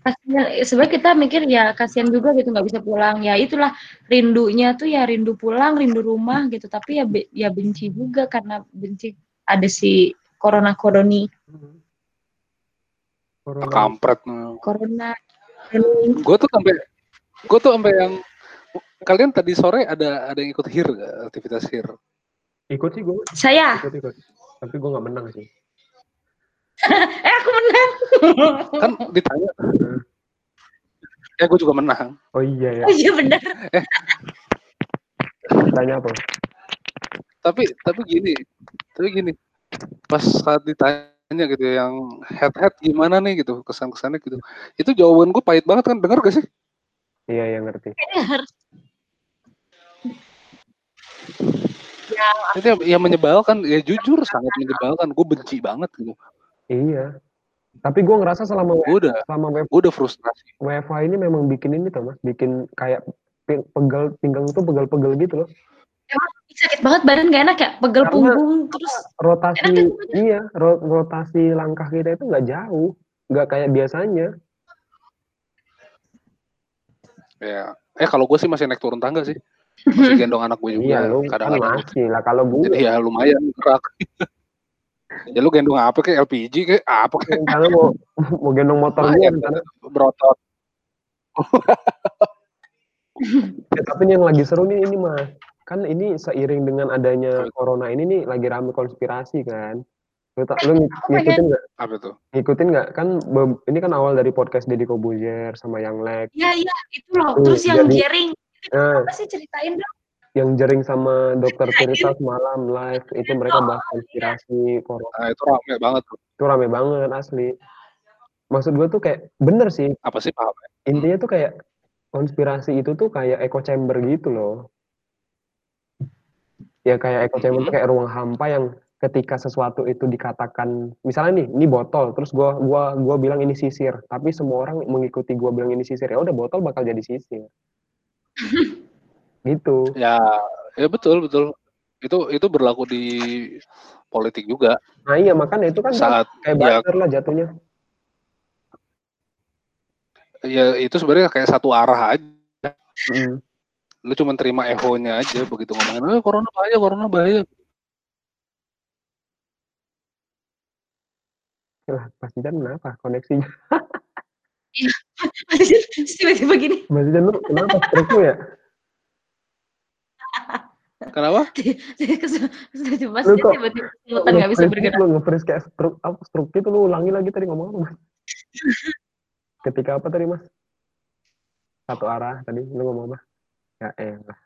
kasihan sebenarnya kita mikir ya kasihan juga gitu nggak bisa pulang ya itulah rindunya tuh ya rindu pulang rindu rumah gitu tapi ya be- ya benci juga karena benci ada si corona koroni Corona. kampret. corona Gue tuh sampai gue tuh sampai yang kalian tadi sore ada ada yang ikut hir gak? aktivitas hir Ikut sih gue, saya ikut ikut. Tapi gue nggak menang sih. Eh aku menang. Kan ditanya. Ya gue juga menang. Oh iya ya. oh iya benar. Tanya apa? tapi tapi gini tapi gini. Pas saat ditanya gitu yang head head gimana nih gitu kesan kesannya gitu. Itu jawaban gue pahit banget kan denger gak sih? Iya yang ngerti. itu yang, yang menyebalkan ya jujur sangat menyebalkan. Gue benci banget gitu Iya. Tapi gue ngerasa selama gue udah selama W- gue udah frustasi WFH ini memang bikin ini tuh mas, bikin kayak pegel pinggang tuh pegel-pegel gitu loh. sakit banget badan gak enak ya pegel Karena- punggung terus Rotasi Enak kan? iya, ro- rotasi langkah kita itu nggak jauh, nggak kayak biasanya. ya eh kalau gue sih masih naik turun tangga sih masih gendong anak gue juga Iya, kan kadang-kadang masih lah kalau gue jadi ya lumayan gerak ya lu gendong apa kayak LPG kayak apa kayak karena mau mau gendong motor gue lumayan karena berotot. Ya, tapi ini yang lagi seru nih ini mas. Kan ini seiring dengan adanya corona ini nih lagi rame konspirasi kan. Lu, tak- lu ng- ngikutin nggak? Apa tuh? Ngikutin nggak? Kan ini kan awal dari podcast Deddy Kobuzier sama yang Lex iya iya itu loh. Tuh, terus yang jadi- jaring nah. apa sih? Ceritain dong yang jering sama dokter Tirta semalam live itu mereka bahas konspirasi corona. Nah itu rame banget tuh. Itu rame banget asli. Maksud gue tuh kayak bener sih. Apa sih paham ya? intinya tuh kayak konspirasi itu tuh kayak echo chamber gitu loh. Ya kayak echo chamber tuh kayak ruang hampa yang ketika sesuatu itu dikatakan misalnya nih ini botol terus gua gua gua bilang ini sisir tapi semua orang mengikuti gua bilang ini sisir ya udah botol bakal jadi sisir gitu ya ya betul betul itu itu berlaku di politik juga nah iya makanya itu kan saat kayak ya lah jatuhnya ya itu sebenarnya kayak satu arah aja Mm. lu cuma terima echo-nya aja begitu ngomongin eh corona bahaya corona bahaya lah Mas Jan kenapa koneksinya Terus tiba-tiba gini Mas lu kenapa stroke lu ya kenapa kok- tiba-tiba kesemutan nggak bisa bergerak Lu nge-freeze kayak stroke, apa, stroke gitu lu ulangi lagi tadi ngomong apa, Mas? Ketika apa tadi, Mas? Satu arah tadi lu ngomong apa? Ya elah.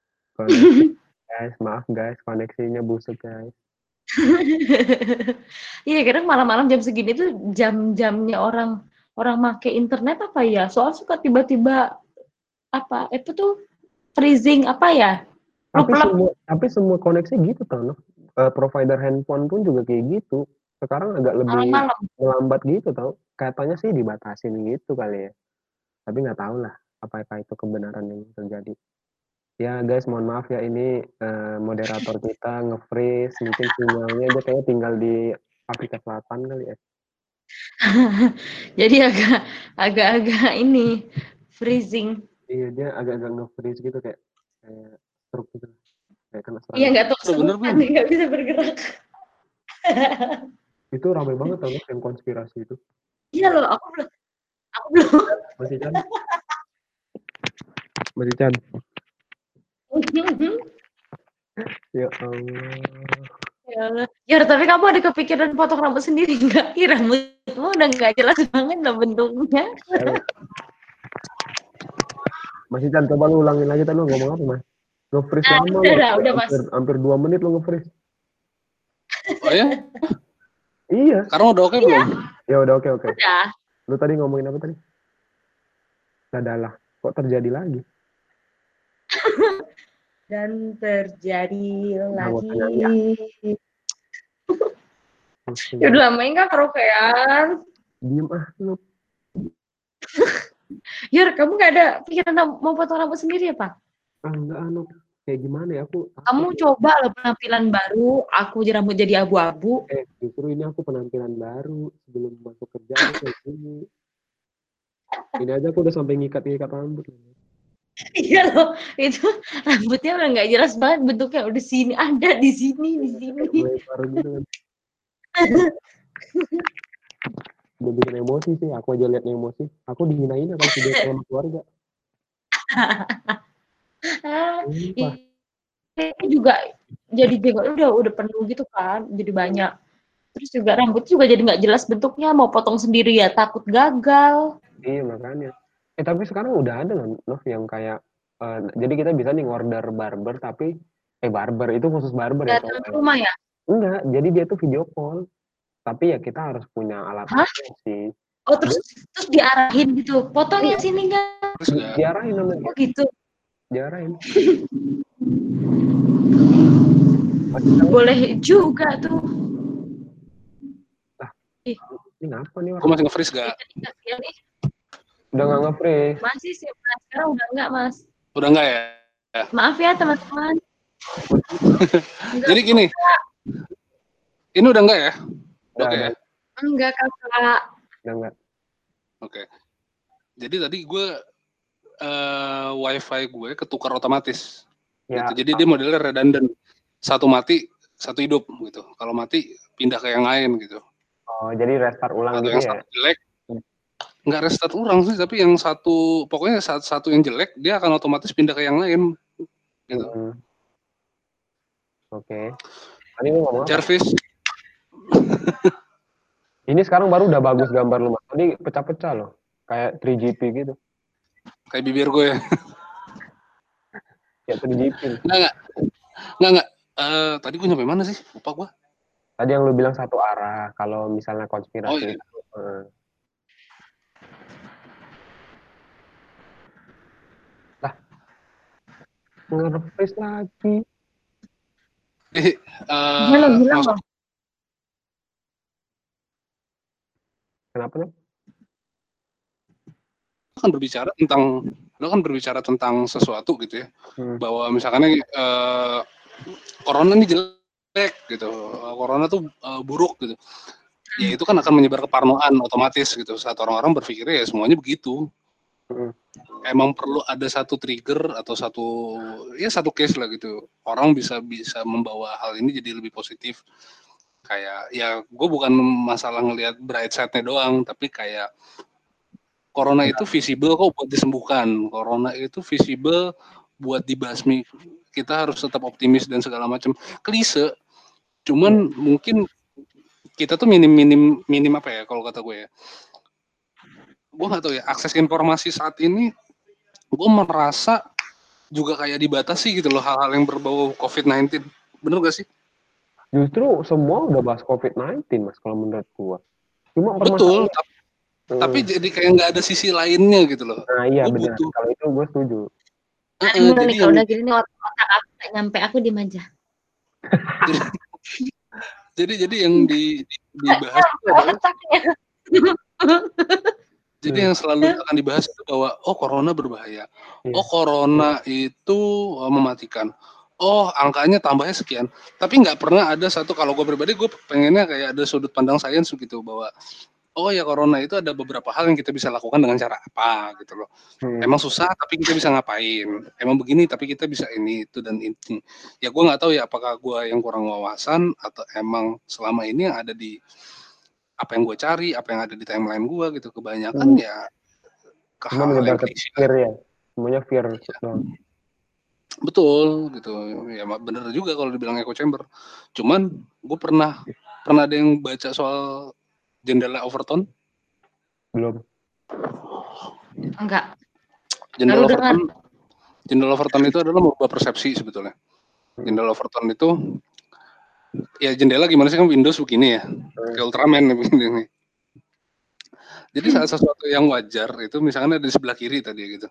Koneksi, guys, maaf guys, koneksinya busuk guys. Iya kadang malam-malam jam segini tuh jam-jamnya orang orang make internet apa ya? Soal suka tiba-tiba apa? Itu tuh freezing apa ya? Tapi semua, tapi semua koneksi gitu tau, no? Eh, provider handphone pun juga kayak gitu. Sekarang agak lebih Malam-malam. melambat gitu tau. Katanya sih dibatasin gitu kali ya. Tapi nggak tahu lah apakah itu kebenaran yang terjadi. Ya guys, mohon maaf ya ini eh, moderator kita nge-freeze, mungkin sinyalnya dia kayaknya tinggal di Afrika Selatan kali ya. Jadi agak agak-agak ini freezing. Iya dia agak-agak nge-freeze gitu kayak kayak stroke gitu. Kayak kena stroke. Iya nggak tahu bener, sebutan, nggak bisa bergerak. Itu ramai banget tau yang konspirasi itu. Iya loh, aku belum, aku belum. Masih Chan? Masih Chan? Ya Allah. ya Allah. Ya tapi kamu ada kepikiran potong rambut sendiri nggak? Ih rambutmu udah nggak jelas banget lah bentuknya. Masih Chan, coba lu ulangin lagi tadi lu ngomong apa mas? Nge-freeze Ah, lama udah, lu. udah, udah, Mas. hampir, hampir dua menit lu nge-freeze. Oh ya? Iya. Sekarang udah oke belum? Ya udah oke oke. Udah. Lu tadi ngomongin apa tadi? Dadalah. Kok terjadi lagi? Dan terjadi lagi. Rambutnya ya. Ya udah lama nggak karaokean. Diem ah lu. Yar, kamu nggak ada pikiran mau potong rambut sendiri ya, Pak? Ah enggak anu. Kayak gimana ya aku. Kamu coba loh penampilan baru, aku rambut jadi abu-abu. Eh justru ini aku penampilan baru sebelum masuk kerja aku kayak gini. Ini aja aku udah sampai ngikat-ngikat rambut. Iya loh, itu rambutnya udah nggak jelas banget bentuknya udah sini ada di sini di sini. Gitu kan. Udah bikin emosi sih, aku aja liat emosi. Aku dihinain apa video sama keluarga. Ah, Sumpah. juga jadi jenggot udah udah penuh gitu kan, jadi banyak. Terus juga rambut juga jadi nggak jelas bentuknya, mau potong sendiri ya takut gagal. Iya makanya. Eh tapi sekarang udah ada loh Nov, yang kayak eh, jadi kita bisa nih order barber tapi eh barber itu khusus barber ya Datang rumah ya. Enggak, jadi dia tuh video call. Tapi ya kita harus punya alat Hah? sih. Oh terus terus diarahin gitu, potongnya sini nggak? Terus? Diarahin namanya, Oh gitu. Diarahin. Boleh juga tuh. Ini ngapa nih orang? masih nge-freeze gak? Udah nggak nge-freeze. Masih sih, Mas. Sekarang udah enggak, Mas. Udah enggak ya? Maaf ya, teman-teman. Enggak, Jadi gini. Ini udah enggak ya? Udah, Oke. udah, enggak, Kakak. udah nggak. Oke. Jadi tadi gue eh wifi gue ketukar otomatis. Ya, gitu. Jadi dia modelnya redundant. Satu mati, satu hidup gitu. Kalau mati pindah ke yang lain gitu. oh, jadi restart ulang Atau gitu yang ya? satu jelek nggak restart ulang sih, tapi yang satu pokoknya saat satu yang jelek dia akan otomatis pindah ke yang lain. Gitu. Hmm. Oke. Tadi lu ngomong? Jarvis, Ini sekarang baru udah bagus gambar lu, Mas. Tadi pecah-pecah loh. Kayak 3GP gitu. Kayak bibir gue ya. Kayak 3GP. Nggak nggak nggak nggak. Eh, tadi gue nyampe mana sih? Lupa gue. Tadi yang lu bilang satu arah, kalau misalnya konspirasi. Oh, iya. itu, eh. Lah, nge-refresh lagi. Eh, Gila, gila, masuk- Bang. Kenapa nih? Lo kan berbicara tentang lo kan berbicara tentang sesuatu gitu ya. Hmm. bahwa misalkan eh, corona ini jelek gitu. Corona tuh eh, buruk gitu. Ya itu kan akan menyebar keparnoan otomatis gitu. Saat orang-orang berpikirnya ya semuanya begitu. Hmm. emang perlu ada satu trigger atau satu ya satu case lah gitu. Orang bisa bisa membawa hal ini jadi lebih positif. Kayak ya gue bukan masalah ngelihat bright side-nya doang tapi kayak corona itu visible kok buat disembuhkan. Corona itu visible buat dibasmi. Kita harus tetap optimis dan segala macam. Klise cuman mungkin kita tuh minim minim minim apa ya kalau kata gue ya? Gue nggak tahu ya akses informasi saat ini gue merasa juga kayak dibatasi gitu loh hal-hal yang berbau COVID-19 bener gak sih? Justru semua udah bahas COVID-19, Mas, kalau menurut gua. Cuma betul tapi, Hmm. tapi jadi kayak nggak ada sisi lainnya gitu loh Nah, iya gua benar. butuh. Kalau itu gue setuju. Eh, mulai jadi nih, kalau udah gini nih otak otak aku nggak nyampe, aku di aja. jadi jadi yang di, di- dibahas itu adalah Otaknya. jadi Hmm. yang selalu akan dibahas itu bahwa oh corona berbahaya Iya. oh corona itu eh, mematikan oh angkanya tambahnya sekian tapi nggak pernah ada satu kalau gue pribadi gue pengennya kayak ada sudut pandang sains gitu bahwa oh ya corona itu ada beberapa hal yang kita bisa lakukan dengan cara apa gitu loh. Hmm. Emang susah tapi kita bisa ngapain. Emang begini tapi kita bisa ini itu dan ini. Ya gue nggak tahu ya apakah gue yang kurang wawasan atau emang selama ini yang ada di apa yang gue cari, apa yang ada di timeline gue gitu kebanyakan hmm. ya ke hal yang fear ya. Semuanya fear. Ya. Betul gitu. Ya bener juga kalau dibilang echo chamber. Cuman gue pernah pernah ada yang baca soal jendela Overton? Belum. Enggak. Jendela Overton. Jendela Overton itu adalah merubah persepsi sebetulnya. Jendela Overton itu ya jendela gimana sih kan Windows begini ya. Kayak Ultraman begini. Jadi saat sesuatu yang wajar itu misalnya ada di sebelah kiri tadi gitu.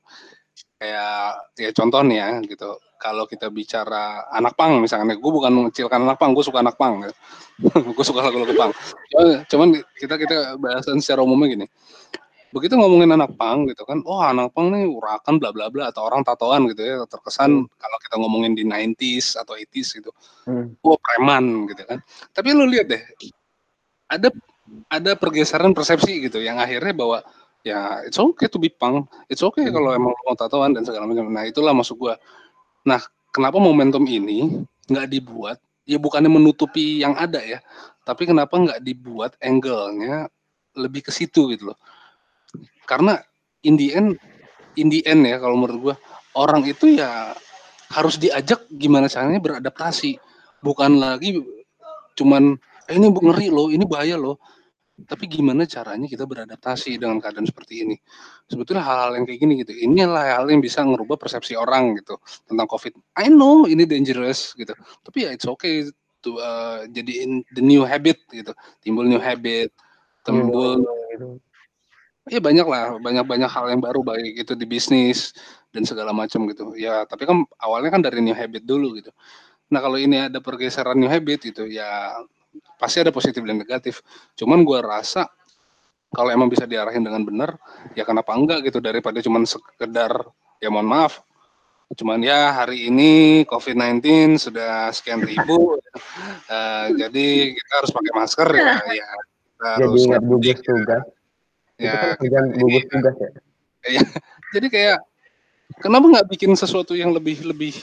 Kayak ya contoh nih ya gitu. Kalau kita bicara anak pang misalnya, gue bukan mengecilkan anak pang, gue suka anak pang. Gitu. gue suka lagu-lagu pang. Cuman, cuman kita kita bahasan secara umumnya gini. Begitu ngomongin anak pang gitu kan, oh anak pang nih urakan bla bla bla atau orang tatoan gitu ya, terkesan hmm. kalau kita ngomongin di 90s atau 80s gitu. Hmm. Oh preman gitu kan. Tapi lu lihat deh, ada ada pergeseran persepsi gitu yang akhirnya bahwa ya it's okay to be punk, it's okay hmm. kalau emang mau tatoan dan segala macam. Nah itulah masuk gua. Nah kenapa momentum ini nggak dibuat? Ya bukannya menutupi yang ada ya, tapi kenapa nggak dibuat angle-nya lebih ke situ gitu loh? Karena in the end, in the end ya kalau menurut gua orang itu ya harus diajak gimana caranya beradaptasi, bukan lagi cuman eh, ini ngeri loh, ini bahaya loh. Tapi gimana caranya kita beradaptasi dengan keadaan seperti ini? Sebetulnya hal-hal yang kayak gini gitu. Inilah hal yang bisa merubah persepsi orang gitu tentang COVID. I know ini dangerous gitu. Tapi ya it's okay to uh, jadiin the new habit gitu. Timbul new habit, timbul Iya banyak lah, banyak-banyak hal yang baru baik itu di bisnis dan segala macam gitu. Ya, tapi kan awalnya kan dari new habit dulu gitu. Nah, kalau ini ada pergeseran new habit gitu ya pasti ada positif dan negatif. Cuman gue rasa kalau emang bisa diarahin dengan benar, ya kenapa enggak gitu daripada cuman sekedar ya mohon maaf, cuman ya hari ini COVID-19 sudah sekian ribu, uh, jadi kita harus pakai masker ya, ya kita jadi harus ingat gugus tugas. Ya, itu kan gugus tugas ya. ya. jadi kayak kenapa nggak bikin sesuatu yang lebih lebih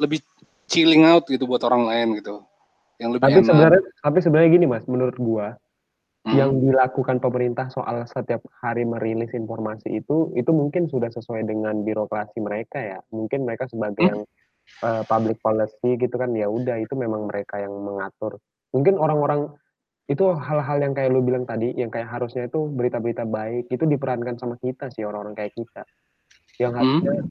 lebih chilling out gitu buat orang lain gitu yang lebih tapi sebenarnya tapi sebenarnya gini mas menurut gua hmm. yang dilakukan pemerintah soal setiap hari merilis informasi itu itu mungkin sudah sesuai dengan birokrasi mereka ya mungkin mereka sebagai hmm. yang uh, public policy gitu kan ya udah itu memang mereka yang mengatur mungkin orang-orang itu hal-hal yang kayak lu bilang tadi yang kayak harusnya itu berita-berita baik itu diperankan sama kita sih orang-orang kayak kita yang harusnya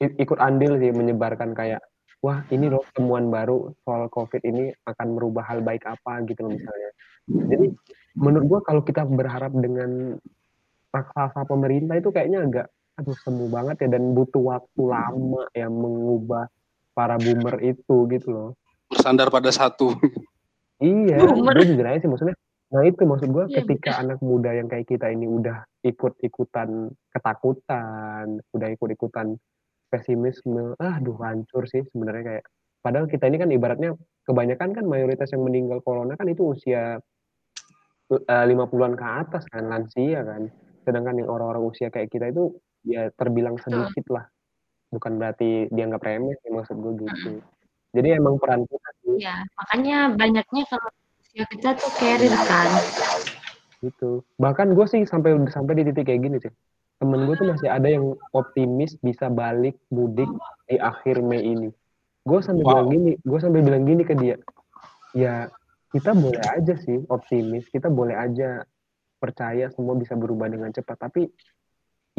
hmm. ikut andil sih menyebarkan kayak wah ini loh temuan baru soal COVID ini akan merubah hal baik apa gitu loh misalnya. Jadi menurut gua kalau kita berharap dengan raksasa pemerintah itu kayaknya agak aduh semu banget ya dan butuh waktu lama ya mengubah para boomer itu gitu loh. Bersandar pada satu. Iya, gue jujur aja sih maksudnya. Nah itu maksud gue iya, ketika anak muda yang kayak kita ini udah ikut-ikutan ketakutan, udah ikut-ikutan pesimisme. Ah duh hancur sih sebenarnya kayak. Padahal kita ini kan ibaratnya kebanyakan kan mayoritas yang meninggal corona kan itu usia eh, lima puluhan ke atas kan lansia kan. Sedangkan yang orang-orang usia kayak kita itu ya terbilang sedikit lah. Bukan berarti dianggap remeh sih maksud gue gitu. Jadi emang peran kita sih. Ya makanya banyaknya kalau usia kita tuh carrier kan. Gitu. Bahkan gue sih sampai sampai di titik kayak gini sih temen gue tuh masih ada yang optimis bisa balik mudik di akhir Mei ini. Gue sambil wow. bilang gini, gue sambil bilang gini ke dia, ya kita boleh aja sih optimis, kita boleh aja percaya semua bisa berubah dengan cepat, tapi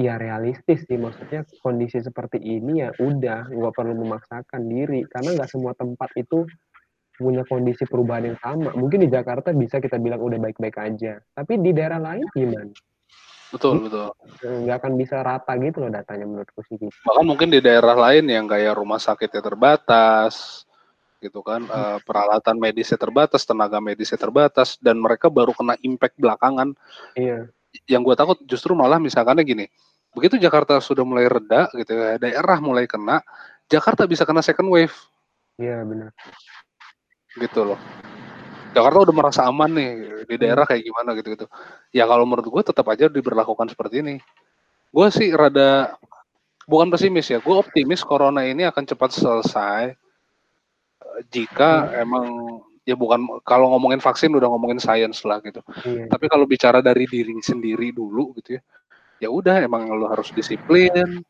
ya realistis sih maksudnya kondisi seperti ini ya udah nggak perlu memaksakan diri karena nggak semua tempat itu punya kondisi perubahan yang sama. Mungkin di Jakarta bisa kita bilang udah baik-baik aja, tapi di daerah lain gimana? Betul, betul. Nggak akan bisa rata gitu loh datanya menurutku sih. Bahkan mungkin di daerah lain yang kayak rumah sakitnya terbatas, gitu kan, hmm. uh, peralatan medisnya terbatas, tenaga medisnya terbatas, dan mereka baru kena impact belakangan. Iya. Yang gue takut justru malah misalkan gini, begitu Jakarta sudah mulai reda gitu ya, daerah mulai kena, Jakarta bisa kena second wave. Iya benar. Gitu loh. Jakarta udah merasa aman nih di daerah kayak gimana gitu gitu. Ya kalau menurut gue tetap aja diberlakukan seperti ini. Gue sih rada bukan pesimis ya, gue optimis corona ini akan cepat selesai jika emang ya bukan kalau ngomongin vaksin udah ngomongin sains lah gitu. Iya. Tapi kalau bicara dari diri sendiri dulu gitu ya, ya udah emang lo harus disiplin,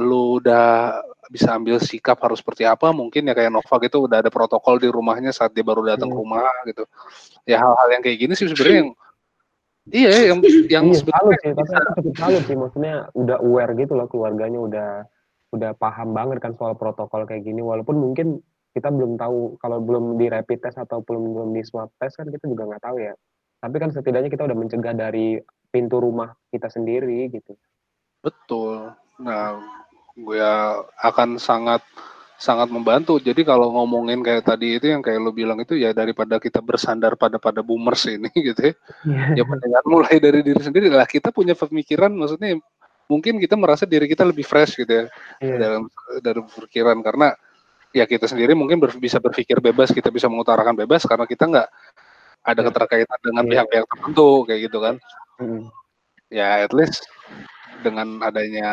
lu udah bisa ambil sikap harus seperti apa mungkin ya kayak Nova gitu udah ada protokol di rumahnya saat dia baru datang ke Iya. rumah gitu ya hal-hal yang kayak gini sih sebenarnya yang iya yang yang Iya, salut sebenarnya sih, tapi aku cukup salut sih, maksudnya udah aware gitu loh keluarganya udah udah paham banget kan soal protokol kayak gini, walaupun mungkin kita belum tahu kalau belum di rapid test atau belum belum di swab test kan kita juga nggak tahu ya. Tapi kan setidaknya kita udah mencegah dari pintu rumah kita sendiri gitu. betul nah gue akan sangat sangat membantu jadi kalau ngomongin kayak tadi itu yang kayak lu bilang itu ya daripada kita bersandar pada pada boomers ini gitu ya Iya. ya mulai dari diri sendiri lah kita punya pemikiran maksudnya mungkin kita merasa diri kita lebih fresh gitu ya Iya. dalam dari pikiran karena ya kita sendiri mungkin ber- bisa berpikir bebas kita bisa mengutarakan bebas karena kita nggak ada Iya. keterkaitan dengan Iya. pihak-pihak tertentu kayak gitu kan Mm. ya at least dengan adanya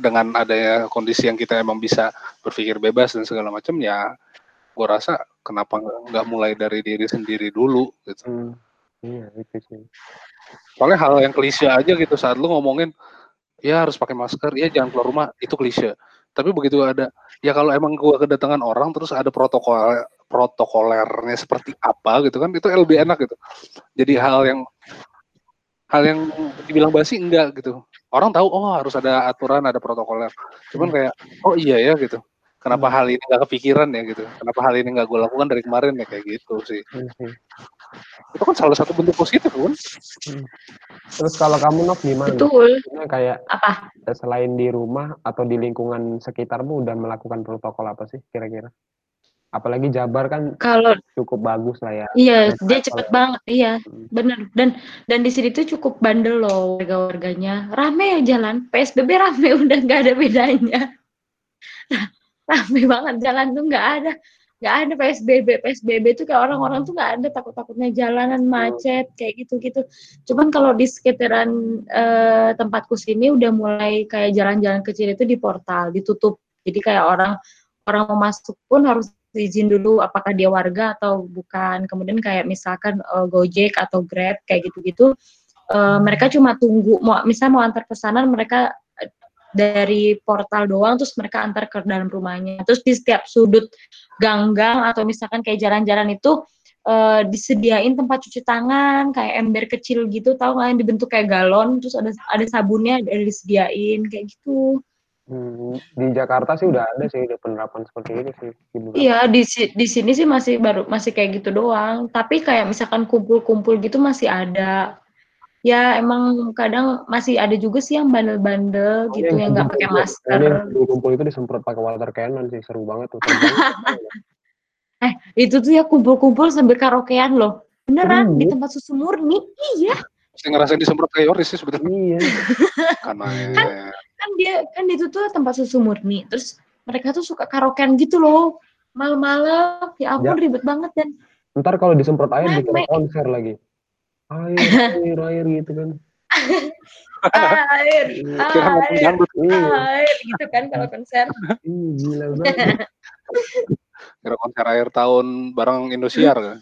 dengan adanya kondisi yang kita emang bisa berpikir bebas dan segala macam ya gue rasa kenapa nggak mulai dari diri sendiri dulu gitu Mm. Iya itu sih. soalnya hal yang klise aja gitu saat lu ngomongin ya harus pakai masker ya jangan keluar rumah itu klise tapi begitu ada ya kalau emang gua kedatangan orang terus ada protokol protokolernya seperti apa gitu kan itu lebih enak gitu jadi hal yang hal yang dibilang basi enggak gitu orang tahu oh harus ada aturan ada protokoler cuman kayak oh iya ya gitu kenapa hal ini nggak kepikiran ya gitu kenapa hal ini nggak gue lakukan dari kemarin ya kayak gitu sih sih. itu kan salah satu bentuk positif kan Terus kalau kamu Nov gimana? Betul. Kayak Apa? selain di rumah atau di lingkungan sekitarmu udah melakukan protokol apa sih kira-kira? Apalagi Jabar kan Kalau cukup bagus lah ya. iya dia cepet ya. banget, iya Hmm. bener. Dan dan di sini tuh cukup bandel loh warga-warganya. Rame ya jalan. PSBB rame udah nggak ada bedanya. rame banget jalan tuh nggak ada nggak ada PSBB PSBB tuh kayak orang-orang tuh nggak ada takut-takutnya jalanan macet kayak gitu-gitu. Cuman kalau di sekitaran eh, tempatku sini udah mulai kayak jalan-jalan kecil itu di portal ditutup. Jadi kayak orang orang mau masuk pun harus izin dulu apakah dia warga atau bukan. Kemudian kayak misalkan eh, Gojek atau Grab kayak gitu-gitu eh, mereka cuma tunggu mau misal mau antar pesanan mereka eh, dari portal doang terus mereka antar ke dalam rumahnya. Terus di setiap sudut ganggang atau misalkan kayak jalan-jalan itu eh, disediain tempat cuci tangan kayak ember kecil gitu tahu nggak yang dibentuk kayak galon terus ada ada sabunnya ada disediain kayak gitu. Hmm, di Jakarta sih udah ada sih udah penerapan seperti ini sih. di Iya, di di sini sih masih baru masih kayak gitu doang. Tapi kayak misalkan kumpul-kumpul gitu masih ada. Ya emang kadang masih ada juga sih yang bandel-bandel gitu Yang yang nggak pakai masker. Ini yang kumpul itu disemprot pakai water cannon sih seru banget tuh. Eh, itu tuh ya kumpul-kumpul sambil karaokean loh. Beneran di Serius? tempat susu murni. Iya, Saya ngerasain disemprot kayak Yoris sih sebetulnya. iya. Karena kan dia kan itu tuh tempat susu murni. Terus mereka tuh suka karaokean gitu loh. Malam-malam, ya ampun ribet banget dan Ntar kalau disemprot air dikira konser lagi. Air, air, air gitu kan. air, kira nonton air, dangdut, Iya, air gitu kan kalau konser. ih, gila banget. kira konser akhir tahun bareng Indosiar kan.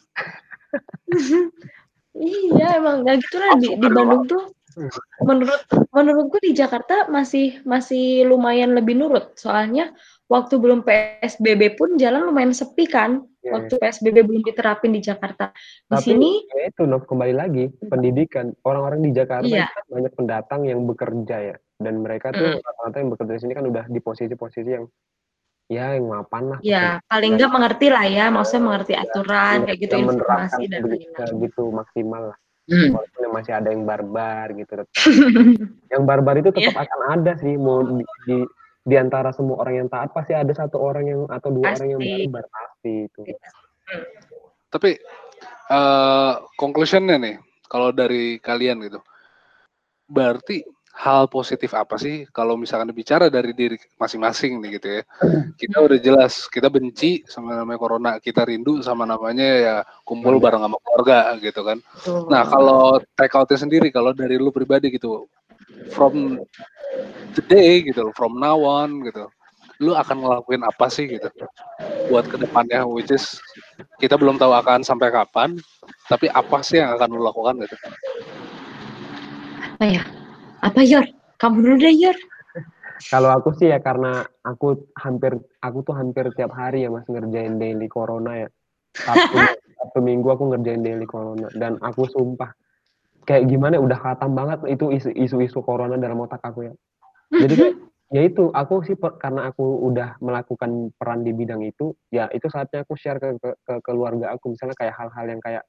Iya emang. Nggak gitu lah. Di, di Bandung tuh menurut menurutku di Jakarta masih masih lumayan lebih nurut. Soalnya waktu belum PSBB pun jalan lumayan sepi kan. Iya, waktu PSBB belum diterapin di Jakarta. Di Tapi sini ya itu Nov kembali lagi pendidikan. Orang-orang di Jakarta Iya. kan banyak pendatang yang bekerja ya. Dan mereka tuh Mm. rata-rata yang bekerja di sini kan udah di posisi-posisi yang ya yang mapan lah ya paling nggak mengerti lah ya maksudnya mengerti aturan kayak gitu informasi dan begitu, lain-lain. gitu maksimal lah Hmm. walaupun yang masih ada yang barbar gitu tetap yang barbar itu tetap Iya. akan ada sih mau di, di di antara semua orang yang taat pasti ada satu orang yang atau dua orang yang Pasti. barbar pasti itu Tapi eh conclusionnya nih, kalau dari kalian gitu, berarti hal positif apa sih kalau misalkan bicara dari diri masing-masing nih gitu ya. Kita udah jelas kita benci sama namanya corona, kita rindu sama namanya ya kumpul bareng sama keluarga gitu kan. Nah, kalau take outnya sendiri kalau dari lu pribadi gitu from today gitu from now on gitu. Lu akan ngelakuin apa sih gitu buat ke depannya which is kita belum tahu akan sampai kapan, tapi apa sih yang akan lu lakukan gitu? Apa ya? Apa Yor? Kamu dulu deh Yor. Kalau aku sih ya karena aku hampir aku tuh hampir tiap hari ya mas ngerjain daily corona ya. Sabtu, Sabtu minggu aku ngerjain daily corona dan aku sumpah kayak gimana udah khatam banget itu isu-isu corona dalam otak aku ya. Jadi kayak ya itu aku sih per, karena aku udah melakukan peran di bidang itu ya itu saatnya aku share ke, ke, ke keluarga aku misalnya kayak hal-hal yang kayak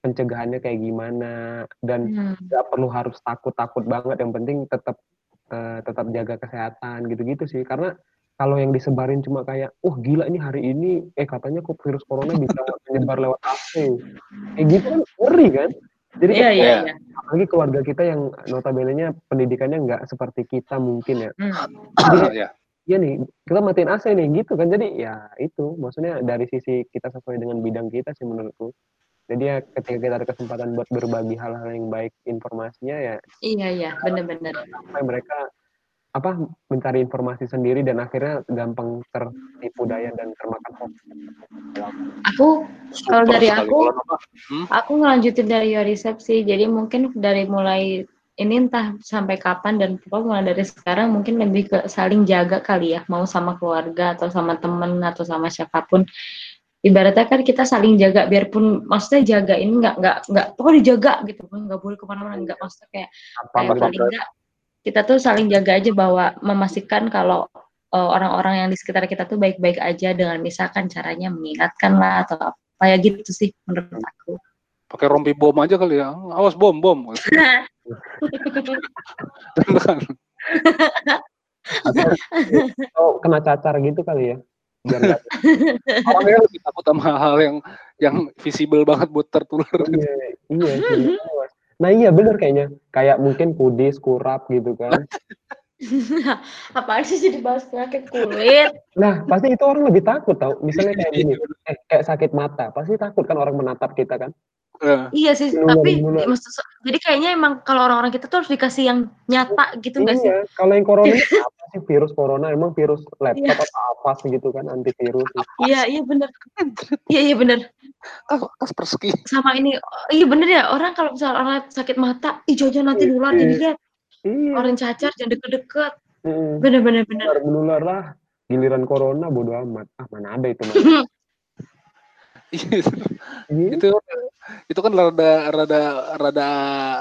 pencegahannya kayak gimana dan nggak hmm. perlu harus takut-takut banget yang penting tetap uh, tetap jaga kesehatan gitu-gitu sih karena kalau yang disebarin cuma kayak, oh gila ini hari ini, eh katanya kok virus corona bisa menyebar lewat AC. Kayak gitu kan ngeri kan? Jadi yeah, yeah, yeah. apalagi keluarga kita yang notabene-nya pendidikannya nggak seperti kita mungkin ya. Mm. Jadi yeah. ya nih, kita matiin AC nih gitu kan. Jadi ya itu, maksudnya dari sisi kita sesuai dengan bidang kita sih menurutku jadi ya ketika kita ada kesempatan buat berbagi hal-hal yang baik informasinya ya iya iya benar-benar sampai mereka apa mencari informasi sendiri dan akhirnya gampang tertipu daya dan termakan hoax. Aku kalau dari aku hmm? aku ngelanjutin dari riset sih. Jadi mungkin dari mulai ini entah sampai kapan dan pokoknya mulai dari sekarang mungkin lebih ke saling jaga kali ya mau sama keluarga atau sama temen atau sama siapa pun ibaratnya kan kita saling jaga biarpun maksudnya jaga ini nggak nggak nggak pokoknya dijaga gitu. Nggak boleh ke mana-mana nggak maksudnya kayak kayak paling nggak kita tuh saling jaga aja bahwa memastikan kalau uh, orang-orang yang di sekitar kita tuh baik-baik aja dengan misalkan caranya mengingatkan lah atau apa ya gitu sih menurut aku. Pakai rompi bom aja kali ya. Awas bom bom. Oh kena cacar gitu kali ya biar orangnya lebih takut sama hal-hal yang yang visible banget buat tertular. Iya iya, iya nah iya bener kayaknya. Kayak mungkin kudis kurap gitu kan. Apa sih jadi bahas penyakit kulit? Nah pasti itu orang lebih takut tau. Misalnya kayak gini. Eh, kayak sakit mata. Pasti takut kan orang menatap kita kan Uh, iya sih, bener, tapi maksud, jadi kayaknya emang kalau orang-orang kita tuh harus dikasih yang nyata gitu nggak iya, sih? Kalau yang corona apa sih virus corona? Emang virus laptop iya. atau apa sih gitu kan antivirus? Iya iya benar. Iya iya benar. Kaspersky. Sama ini, iya bener ya orang kalau misalnya orang sakit mata, ih jauh nanti nular jadi lihat. Iya. Orang cacar jangan deket-deket. Bener bener bener. Menular lah. Giliran corona bodo amat. Ah mana ada itu Iya. Itu itu kan rada rada rada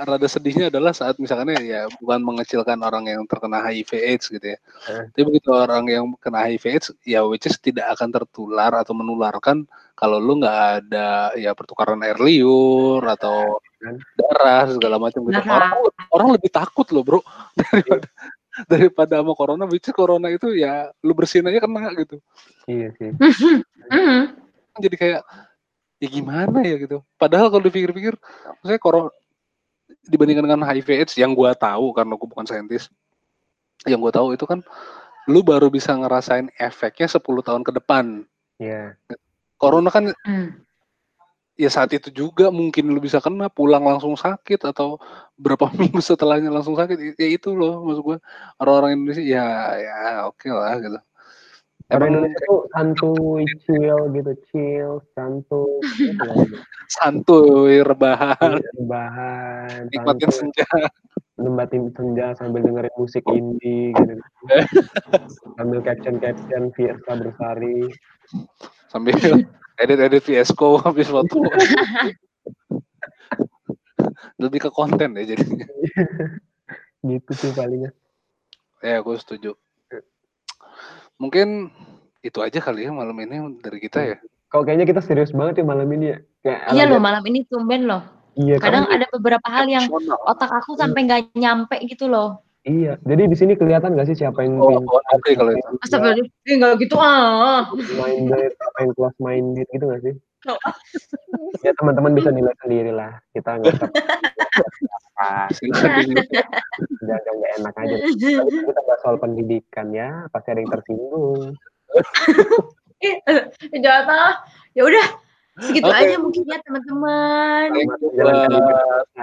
rada sedihnya adalah saat misalnya ya bukan mengecilkan orang yang terkena HIV AIDS gitu ya. Eh. Tapi begitu orang yang kena HIV AIDS ya which is tidak akan tertular atau menularkan kalau lu nggak ada ya pertukaran air liur atau kan? darah segala macam gitu. Orang, orang lebih takut loh, Bro, daripada daripada sama corona, which is corona itu ya lu bersihin aja kena gitu. Iya sih. Mm-hmm jadi kayak ya gimana ya gitu. Padahal kalau dipikir-pikir, saya corona dibandingkan dengan HIV AIDS yang gue tahu karena gue bukan saintis, yang gue tahu itu kan lu baru bisa ngerasain efeknya 10 tahun ke depan. Iya. Yeah. Corona kan mm. ya saat itu juga mungkin lu bisa kena pulang langsung sakit atau berapa minggu setelahnya langsung sakit. Ya itu loh maksud gue orang-orang Indonesia ya ya oke okay lah gitu. Emang Indonesia tuh santuy, chill gitu, chill, santuy. Gitu. santuy, rebahan. Iya, rebahan. Nikmatin senja. Nikmatin senja sambil dengerin musik indie gitu. sambil caption-caption Fiesta Bersari. Sambil edit-edit Fiesco habis foto. Lebih ke konten ya jadinya. gitu sih palingnya. Ya, aku setuju. Mungkin itu aja kali ya malam ini dari kita ya. Kok kayaknya kita serius banget ya malam ini ya. Kayak iya loh malam ini tumben loh. Iya. Kadang ada beberapa hal yang otak aku sampai nggak nyampe gitu loh. Iya, jadi di sini kelihatan gak sih siapa yang oh, oh oke kalau itu. Astagfirullah, enggak gitu ah. Minded, apa yang close minded gitu gak sih? Oh. ya teman-teman bisa nilai sendiri lah. Kita nggak apa di-mute. jangan nggak enak aja kita bahas soal pendidikan ya pasti ada yang tersinggung Eh, eh, jangan salah. Ya udah, segitu Oke. aja mungkin ya teman-teman.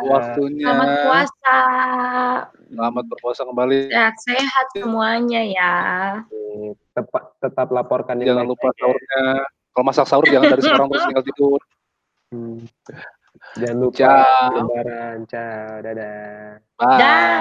Waktunya. Selamat puasa. Selamat berpuasa kembali. Sehat-sehat semuanya ya. tetap tetap laporkan yang Jangan lupa ya. sahurnya. Kalau masak sahur jangan dari sekarang terus tinggal tidur. Hmm. Jangan lupa Ciao. lebaran. Ciao, dadah. Bye. Dah.